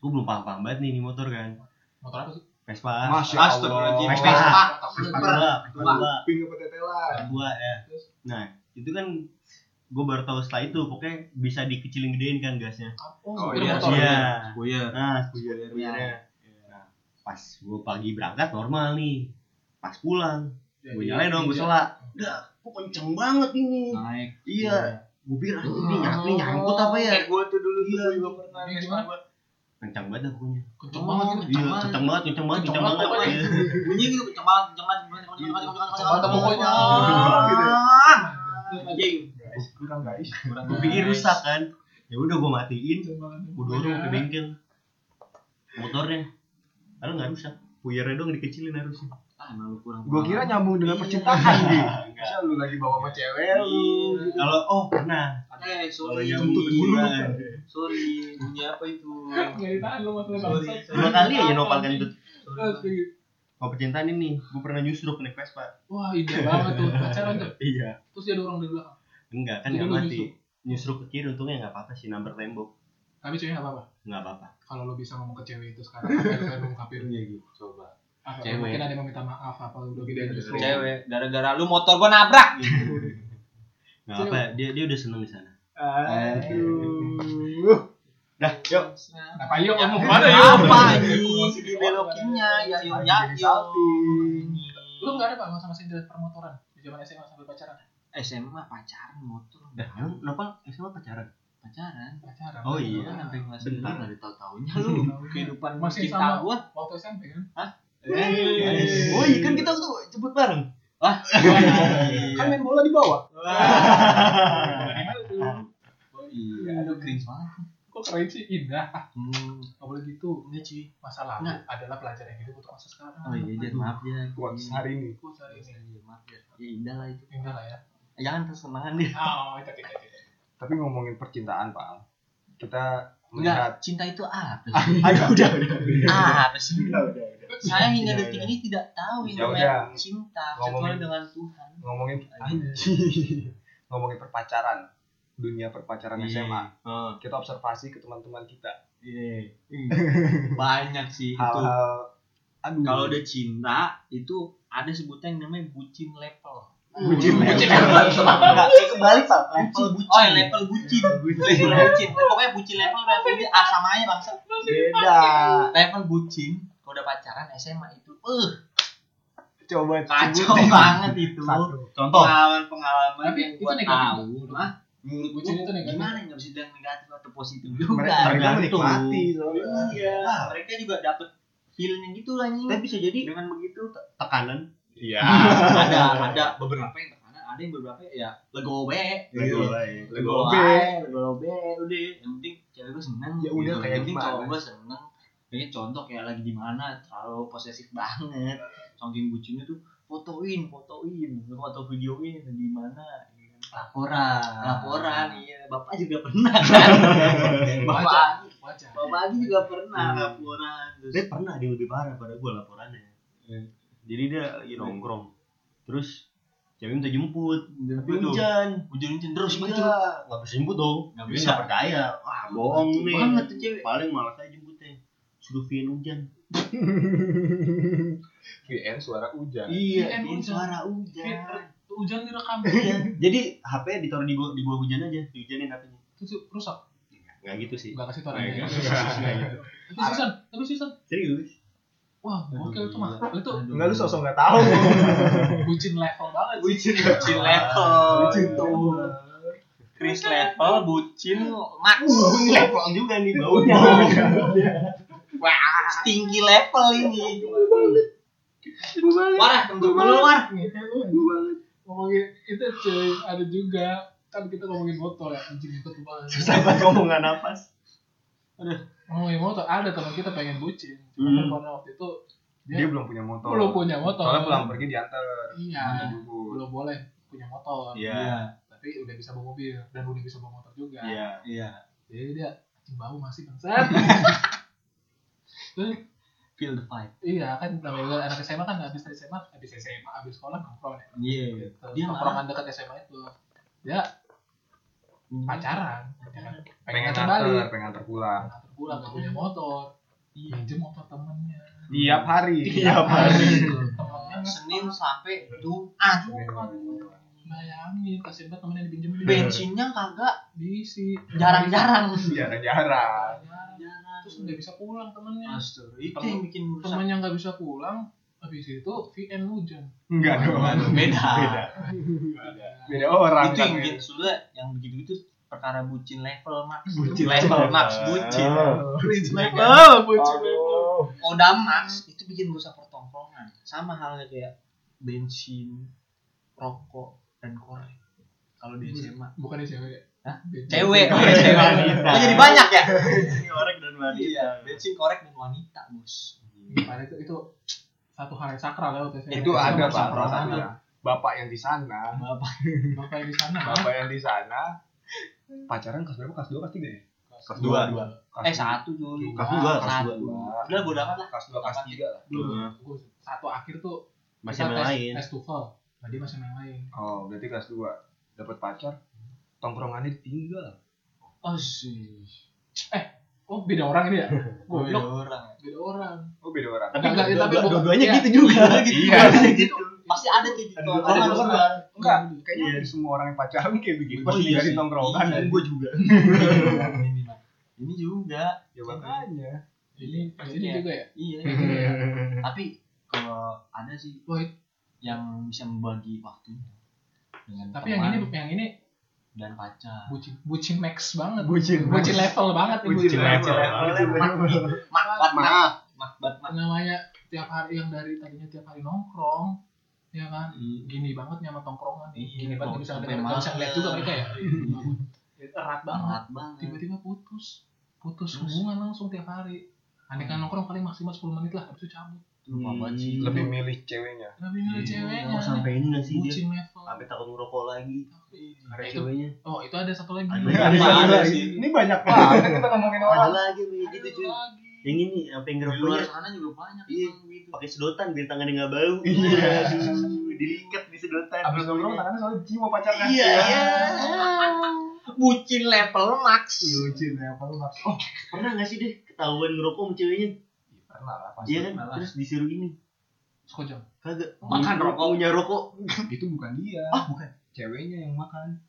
gue belum paham-paham banget nih ini motor kan. Motor apa sih? Vespa. Masya Astagfirullahaladzim. Allah Vespa. Vespa. Vespa Vespa tua. ping apa tetelan Tua ya. Nah, itu kan gue baru tahu setelah itu pokoknya bisa dikecilin gedein kan gasnya. Oh, Oh, iya. Iya. Spoiler. Nah, spoilernya. Nah, pas gue pagi berangkat normal nih. Pas pulang, Jadi, gue nyalain dong, gue iya. selak. Udah, kok kenceng banget ini. naik Iya. Gue pikir ah, ini, ny- ini nyangkut apa ya? kayak gue tuh dulu Iya, juga pernah Kencang banget dah pokoknya. Kenceng banget gitu. Iya, kencang banget, kencang banget, Kencang kencang banget banget. pokoknya. Iya. bunyi gitu kenceng banget kenceng banget kenceng banget kenceng banget Kenceng banget pokoknya. gitu ya. anjing guys kurang guys kurang Gue pikir rusak kan. Ya udah gue matiin, banget. gue dorong ke bengkel. Motornya. Padahal nggak rusak. Puyernya dong dikecilin harusnya. ah emang lu kurang gua kira nyambung dengan Iya. percintaan gitu lu lagi bawa sama cewek lu Iya. Kalau oh pernah. Eh sorry nyambung dulu. sorry bunyi apa itu Nggak ditahan lo masalah sorry. Dua kali aja nopal kentut. Kalau percintaan ini, gue pernah nyusruk naik Vespa. Wah, indah banget tuh. Pacaran tuh. *laughs* Iya. Terus dia dorong dari belakang. Enggak kan Jadi nggak lu mati. Nyusruk ke kiri untungnya nggak apa-apa sih nabrak tembok. Tapi ceweknya nggak apa-apa. Nggak apa-apa. Kalau lo bisa ngomong ke cewek itu sekarang, yang pengen ungkapin? iya gitu coba Apa, Cewek. Mungkin ada yang mau minta maaf apa udah gede justru. cewek gara-gara lu motor gua nabrak gitu Nggak apa. Dia dia udah seneng di sana. Aduh Dah, yuk. Apa yuk kamu ke mana yuk? apa anjing dibelokinnya ya yo ya yo Lu nggak ada pak sama sindiran permotoran di zaman SMA sambil pacaran? SMA pacaran motor Dah, emang nopal SMA pacaran? pacaran Pacaran. Oh iya. Kan sampai kelas Bentar. ada tahu-tahunya lu kehidupan Masih cinta sama. gua Waktu SMP kan? Eh. Oh iya kan kita tuh jemput bareng. kan main bola di bawah *laughs* iya aduh cringe banget Kok keren sih indah. Ah, hmm. nggak boleh gitu. enggak cuy Masa lalu Nggak. adalah pelajaran hidup untuk masa sekarang. oh iya Jan maaf Jan buat hari ini Aku hari ini Iya, maaf ya ya indah lah itu indah lah ya. jangan tersenangan deh Oh, itu itu itu. tapi ngomongin percintaan pak kita enggak melihat cinta itu apa sih Aduh, udah, udah. apa sih saya hingga Udah, detik udah. ini tidak tahu yang Ya namanya udah. cinta Ngomongin- kecuali dengan Tuhan ngomongin *laughs* ngomongin perpacaran dunia perpacaran Iya. SMA Oh, kita observasi ke teman-teman kita. Iya. *laughs* Banyak sih itu. Hal-hal aduh. Kalau udah cinta itu ada sebutan yang namanya bucin level. Bucin Bucin level. Enggak, kebalik, Pak. Level bucin. oh level bucin. Level bucin. Pokoknya bucin level level dia ah, sama aja bangsa beda. Level bucin kalau udah pacaran SMA itu eh coba kacau banget itu. Satu. Contoh. pengalaman pengalaman Tapi yang itu gua negatif. tahu? Menurut gua itu negatif. gimana nggak bisa bilang negatif atau positif mereka, juga mereka tergantung. menikmati soalnya iya mereka juga dapet feelnya gitu lah anjing Tapi bisa jadi dengan begitu tekanan. iya *laughs* ada ada beberapa yang tekanan ada yang beberapa ya lego be Lego gitu. baik. Lego be. be lego be udah yang penting cewek gue seneng Ya udah, gitu. kayak yang penting cowok gue seneng Kayaknya contoh kayak lagi di mana terlalu posesif banget. Saking bucinnya tuh fotoin, fotoin, foto videoin di mana. Laporan Laporan, iya. Bapak juga pernah *laughs* kan. Bapak Wajar. Bapak Agi juga pernah laporan. Terus dia pernah dia lebih parah pada gue laporannya jadi dia lagi nongkrong terus cewek minta jemput tapi Betul. hujan hujan-hujan terus Iya, gitu. nggak bisa jemput dong Nggak bisa. nggak percaya wah bohong nih Banget tuh cewek. paling malah saya jemputnya suruh Vian hujan VN suara hujan iya hujan. suara hujan Hujan direkam. *laughs* iya jadi HP ditaruh di bawah, di bawah hujan aja dihujanin HP-nya Terus rusak. nggak gitu sih Enggak kasih tau Nggak, aja. nggak, nggak gitu. Itu season, itu season. serius Wah, gokil itu mah. Itu enggak lu sosok nggak tahu *laughs* bucin level banget. Bucin, bucin level. Bucin tuh. Chris level, bucin max. uh ini level juga nih baunya *laughs* Wah, tinggi level ini. Parah, untuk keluar. Ngomongin itu cuy, ada juga kan kita ngomongin motor ya, anjing itu tuh banget. susah banget ngomong nggak napas Ngomongin motor, ada teman kita pengen bucin. Hmm. Cuma karena waktu itu dia dia belum punya motor belum punya motor. soalnya pulang pergi diantar Iya, belum boleh punya motor. iya Tapi udah bisa bawa mobil dan udah bisa bawa motor juga. iya Iya. Jadi dia anjing bau masih bangsat. *laughs* Terus Feel the vibe. iya kan namanya anak SMA kan habis dari SMA, habis SMA, habis sekolah nongkrong ya. Iya. Gitu. Dia Nongkrongan dekat SMA itu. Dia pacaran, pacaran. pengen nganter antar balik. pengen antar pulang Nganter pulang gak punya motor. Minjem motor temennya. tiap hari Tiap hari. Temennya Senin sampai Jumat. Bayangin, kasihan banget temennya dipinjemin. Bensinnya kagak diisi. jarang-jarang. jarang-jarang Jarang. Terus nggak bisa pulang temennya. Astaga, itu yang bikin rusak. Temennya nggak bisa pulang. Habis itu VN hujan. enggak dong Beda. beda beda orang itu kan yang ya. bikin sudah yang begitu-gitu perkara bucin level max. Bucin level level. max bucin. Bucin level, bucin level. Oda max itu bikin rusak pertongkrongan. Sama halnya kayak bensin, rokok, dan korek. Kalau di SMA. Bukan cewek. Hah? Beda. Cewek, oh, Beda. cewek. Wanita. Oh, jadi banyak ya? Wanita Iya, bensin, korek, dan wanita, bos. Padahal itu itu satu hal yang sakral ya waktu SMA. itu ada pak satunya bapak yang di sana Bapak. Bapak yang di sana. bapak yang di sana pacaran kelas berapa kelas dua kelas tiga ya kelas dua Kelas Eh, dua. satu dulu. Kelas dua, kelas Satu. dua. Udah, bodo amat lah. kelas dua kelas tiga lah Dulu. Gua Satu akhir tuh masih tes, lain tes TOEFL. Nah, dia masih main lain. oh berarti kelas dua dapat pacar tongkrongannya ditinggal Oh, sih. Oh, beda orang ini ya? *laughs* Oh, beda orang. beda orang. oh beda orang tapi Enggak, tapi dua-duanya iya. gitu juga Iya. Gitu Pasti ada tuh di Ada- ada semua. dua. enggak kayaknya Iya. dari semua orang yang pacaran kayak begitu pasti iya dari tongkrongan Iya, gue juga *laughs* Ini juga. ya makanya Ini ini Iya. juga ya? Iya. *laughs* Tapi kalau ada sih yang bisa membagi waktunya dengan tapi yang ini yang ini dan pacar. bucin bucin max banget. Bucin bucin level banget nih Bucin level. Mak, mak, mak, maaf mak, mak, mak. namanya tiap hari yang dari tadinya tiap hari nongkrong ya kan? Iya. gini banget nih sama tongkrongan nih. Iya, gini banget bisa nggak bisa ngeliat juga mereka ya. Erat banget. Tiba-tiba putus. Putus hubungan langsung tiap hari. Andai kan nongkrong paling maksimal 10 menit lah habis itu cabut. Lupa banget sih. Hmm. lebih milih ceweknya. Lebih milih Iya, ceweknya. Sampai ini gak sih dia? Bucin level. Sampai takut ngerokok lagi Nah, ada itu ceweknya. oh itu ada satu lagi. Ada Ada lagi. satu Ada lagi. sih. ini banyak banget. Kita ngomongin ada orang lagi Ada gitu satu cuy. Lagi yang ini sampai Di luar sana juga banyak Iya. gitu. pakai sedotan biar tangannya nggak bau. Iya. Aduh, diikat di sedotan. Abis nongkrong tangannya soalnya jiwa pacarnya. Iya iya. Bucin level max. bucin apa lu Mas? oh. Pernah nggak sih deh ketahuan ngerokok sama ceweknya? Pernah lah pasti iya kan? terus disuruh ini. Sekojong kagak. Makan rokok. punya rokok. *laughs* Itu bukan dia. Ah bukan ceweknya yang makan.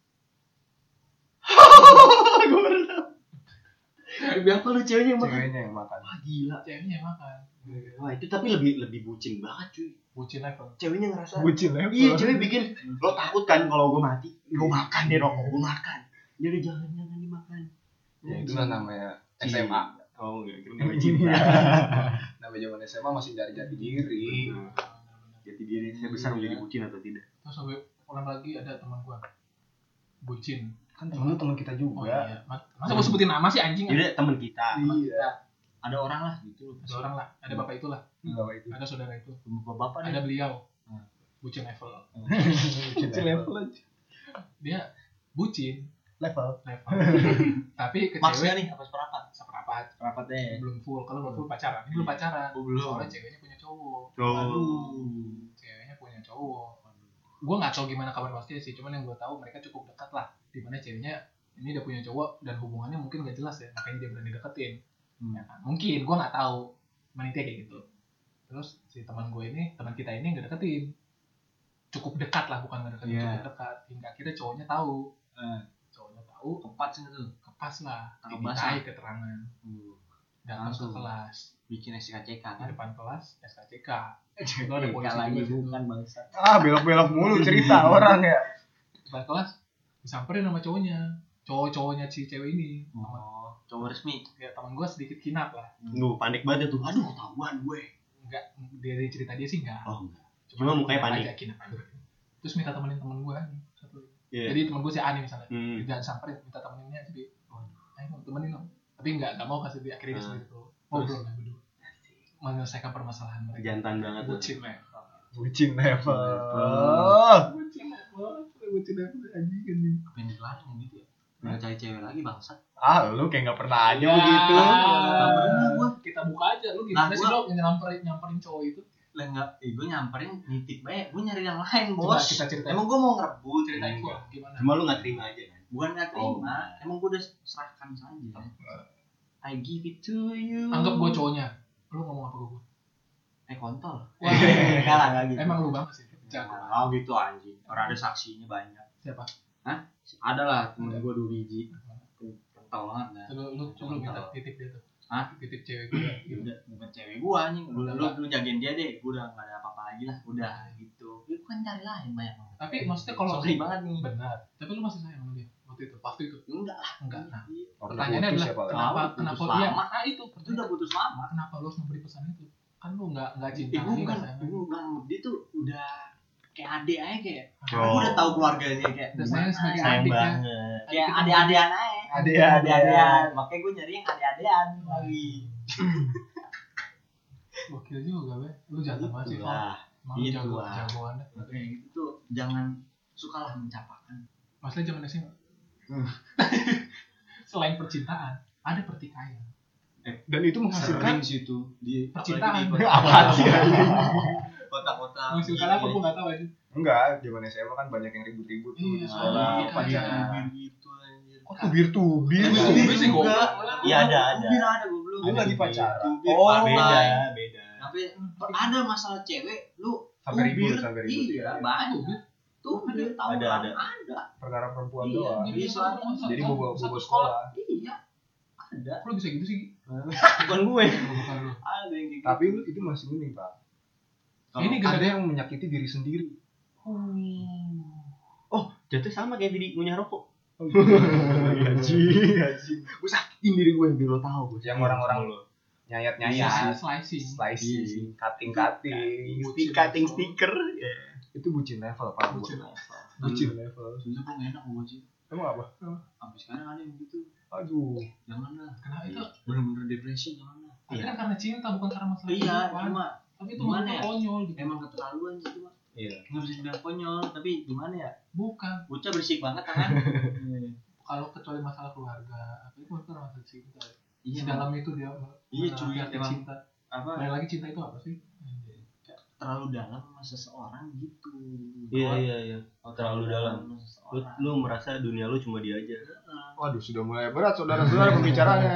*laughs* Gue baru tahu. Demi apa lu ceweknya yang makan? Ceweknya yang makan. Wah gila ceweknya yang makan. Wah itu tapi lebih lebih bucin banget cuy. Bucin level ceweknya ngerasa bucin level iya cewek bikin lo takut kan kalau gue mati? Gue makan deh rokok gue makan. Dia udah jangan jangan dimakan. Ya itulah namanya SMA oh enggak kira namanya cinta. *laughs* Namanya zaman SMA masih cari jati diri jati diri. Saya besar menjadi bucin atau tidak? Terus sampai pulang lagi ada teman gua. Bucin. Kan temen lu temen kita oh juga iya. Ma- masa gua sebutin nama sih anjing? Jadi teman kita. Teman Iya. kita. Ada orang lah gitu. Ada orang lah. Ada bapak itulah. Bapak itu. ada saudara itu. Bapak-bapak ada deh beliau. Hmm. bucin level. *laughs* Kecil level. aja. dia bucin. Level. level. *laughs* Tapi ke maksudnya cewek nih apa seperapat? Seperapat. Seperapat deh belum full. Kalau belum full pacaran. Ini belum pacaran. Oh, belum. soalnya ceweknya punya cowok. Oh. ceweknya punya cowok gue nggak tahu gimana kabar pastinya sih cuman yang gue tahu mereka cukup dekat lah di mana ceweknya ini udah punya cowok dan hubungannya mungkin gak jelas ya makanya dia berani deketin. Hmm. ya kan? mungkin gue nggak tahu. Menitnya kayak gitu. Terus si teman gue ini teman kita ini nggak deketin. Cukup dekat lah bukan nggak deketin Iya. cukup dekat. Hingga akhirnya cowoknya tahu. Eh. cowoknya tahu. Keempat sih tuh kepas lah. Dimintai keterangan. Uh, datang ke kelas. bikin SKCK di kan? depan kelas SKCK itu ada polisi lagi bukan bangsa. Ah, belok-belok mulu cerita orang ya. depan kelas? Disamperin sama cowoknya. Cowok-cowoknya si cewek ini. Oh cowok resmi. Ya teman gue sedikit kinap lah. Lu panik banget tuh. Aduh, ketahuan gue. enggak dari cerita dia sih enggak. Oh, enggak. Cuma mukanya panik. aja kinap aja. Terus minta temenin temen gue nih satu. Iya. jadi temen gue si Ani misalnya. Hmm. dia samperin minta temeninnya. Jadi ayo dong, temenin dong. Tapi enggak enggak mau kasih dia akhirnya dia Hmm. sendiri tuh. Ngobrol lah berdua menyelesaikan permasalahan mereka. Jantan banget tuh. bucin lah Bucin level. bucin lah bucin lah anjing anjing. Pengen dilarang gitu ya nggak cari cewek lagi bangsat. Ah, lu kayak nggak pernah aja Ya. begitu. Nggak pernah gua. kita buka aja lu gimana Nah, sih gua- lo nyamperin nyamperin cowok itu. Lah nggak eh, gue nyamperin nitip. Baik gue nyari yang lain Coba bos. kita ceritain. emang gue mau ngerebut ceritain gua. gimana? Cuma lu gak terima aja kan. bukan nggak terima emang gue udah serahkan saja. I give it to you. Anggap gua cowoknya lu ngomong apa gua eh kontol. Wah. enggak lah enggak gitu. Emang lu banget sih jago. oh gitu anjing. Orang ada saksinya banyak. Siapa? Ada lah temen gue dua biji. Kental banget dah. Lu lu lu minta titip dia tuh. Hah? titip cewek gua. Gitu *clears throat* udah bukan cewek gue anjing. Lu, Udah, lu, lu jagain dia deh. Gue udah gak ada apa-apa lagi lah. Udah gitu. Gue kan cari lain banyak banget. tapi maksudnya kalau sorry banget nih. Benar. Tapi lu masih sayang sama dia waktu itu waktu itu enggak lah. Enggak nah Orang pertanyaannya adalah Pak. kenapa Tahu, kenapa iya lama. ah itu? Itu udah putus lama. Kenapa lu harus memberi pesan itu? Kan lu nggak nggak cinta ibu sayang ibu bukan dia tuh udah kayak adik aja kayak Oh. gue udah tahu keluarganya kayak Udah gimana, sebagai adik banget. kayak Adik kita adik-adian aja adik-adian makanya gue nyari yang adik-adian lagi. Gokil juga be. Lu jangan banget sih lu Itu jago lah. jagoan kayak gitu tuh jangan sukalah mencapakan masalah zaman SMA Hmm. *laughs* selain percintaan ada pertikaian Dan itu menghasilkan sih itu di Percintaan. di *laughs* Apaan sih, kota-kota menghasilkan apa gua nggak tahu aja enggak, zaman SMA kan banyak yang ribut-ribut tuh di Iya, sekolah. iya, pacaran. iya. gitu anjir kok Tubir-tubir. Tubir Tubir sih juga. goblok. Iya ada ada. Tubir ada gue belum Lu lagi pacaran. Tubir, Oh. Beda, beda. tapi ada masalah cewek lu Sampai ribut, tubir, sampai ribut. iya banyak Tubir? tubir tahu Ada, ada. ada Perkara perempuan Iya, doang. satu- Jadi bobo bobo sekolah. iya ada Kok lu bisa gitu sih? Bukan gue. Bukan lu. ada yang Tapi gitu. lu itu masih mending, Pak. Ini Ada yang menyakiti diri sendiri. Oh, jatuh sama kayak tadi ngunyah rokok. Gaji, gaji. Gue sakitin diri gue biar lo tahu. Yang orang-orang nyayat-nyayat, slicing slicing, cutting-cutting. Bucin. cutting stiker. Ya. Itu bucin level, Pak. Bucin. Bucin level. Sebenernya gue gak enak gue sih Emang apa? Sampai sekarang ada yang gitu Aduh. Jangan lah kenapa itu Bener-bener depresi jangan lah tapi kan karena cinta bukan karena masalah Iya cuma tapi itu masalah ya? konyol gitu emang keterlaluan sih cuma Iya. Nggak bisa dibilang konyol Tapi gimana ya bukan Bocah berisik banget kan *laughs* kalau kecuali masalah keluarga apa itu bukan masalah cinta Iya dalam itu dia Iya, cuy, emang. cinta Apa balik lagi cinta itu apa sih terlalu dalam sama seseorang gitu Iya iya iya. Oh, terlalu dalam. Lu, lu merasa dunia lu cuma dia aja. Waduh, sudah mulai berat saudara-saudara *laughs* pembicaraannya.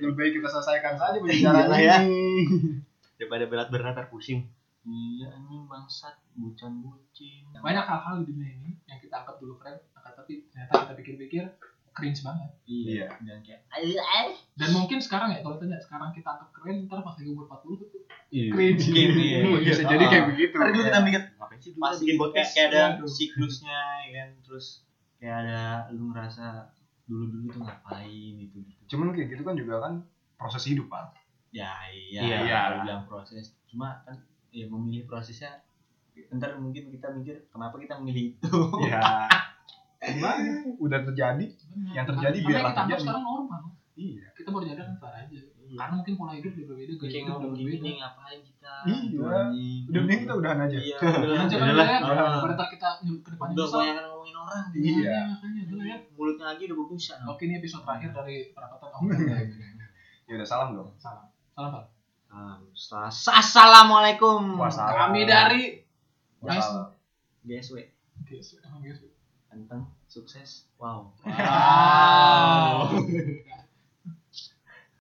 Lebih baik kita selesaikan saja pembicaraan Iyalah *laughs* ya. ini. Daripada berat-berat ntar pusing. Iya anjing bangsat bucan bucin banyak hal-hal di dunia ini yang kita anggap dulu keren akan tapi ternyata kita pikir-pikir cringe banget Iya Dan kayak dan mungkin sekarang ya kalau tanya sekarang kita anggap keren ntar pas lagi umur 40 tuh Iya. cringe Iya. Oh, Bisa jadi kayak begitu. Tadi dulu kita mikir Ngapain sih dulu Pas bikin podcast? kayak ada siklusnya ya kan Terus kayak ada lu ngerasa dulu-dulu tuh ngapain gitu gitu Cuman kayak gitu kan juga kan proses hidup, Pak. Ya iya, Iya. iya. bilang proses. Cuma kan ya memilih prosesnya ntar mungkin kita mikir kenapa kita memilih itu. Ya. *laughs* Gimana? Udah terjadi. Yang terjadi Makanya biarlah kita terjadi. sekarang normal. Iya. kita baru nyadar kan aja. Karena mungkin pola hidup udah berbeda gaya hidup udah berbeda. nih ngapain kita? Iya. Udah mending kita udahan aja. iya Jangan jangan Udahlah. ya Ah. pada kita ke depannya udah banyak ngomongin orang. Iya. makanya dulu ya. Mulutnya aja udah berbusa oke ini episode terakhir dari perapatan *laughs* om. Ya udah salam dong. salam. Salam pak Assalamualaikum. Kami dari Guys, emang guys. Ganteng sukses wow Wow. *laughs*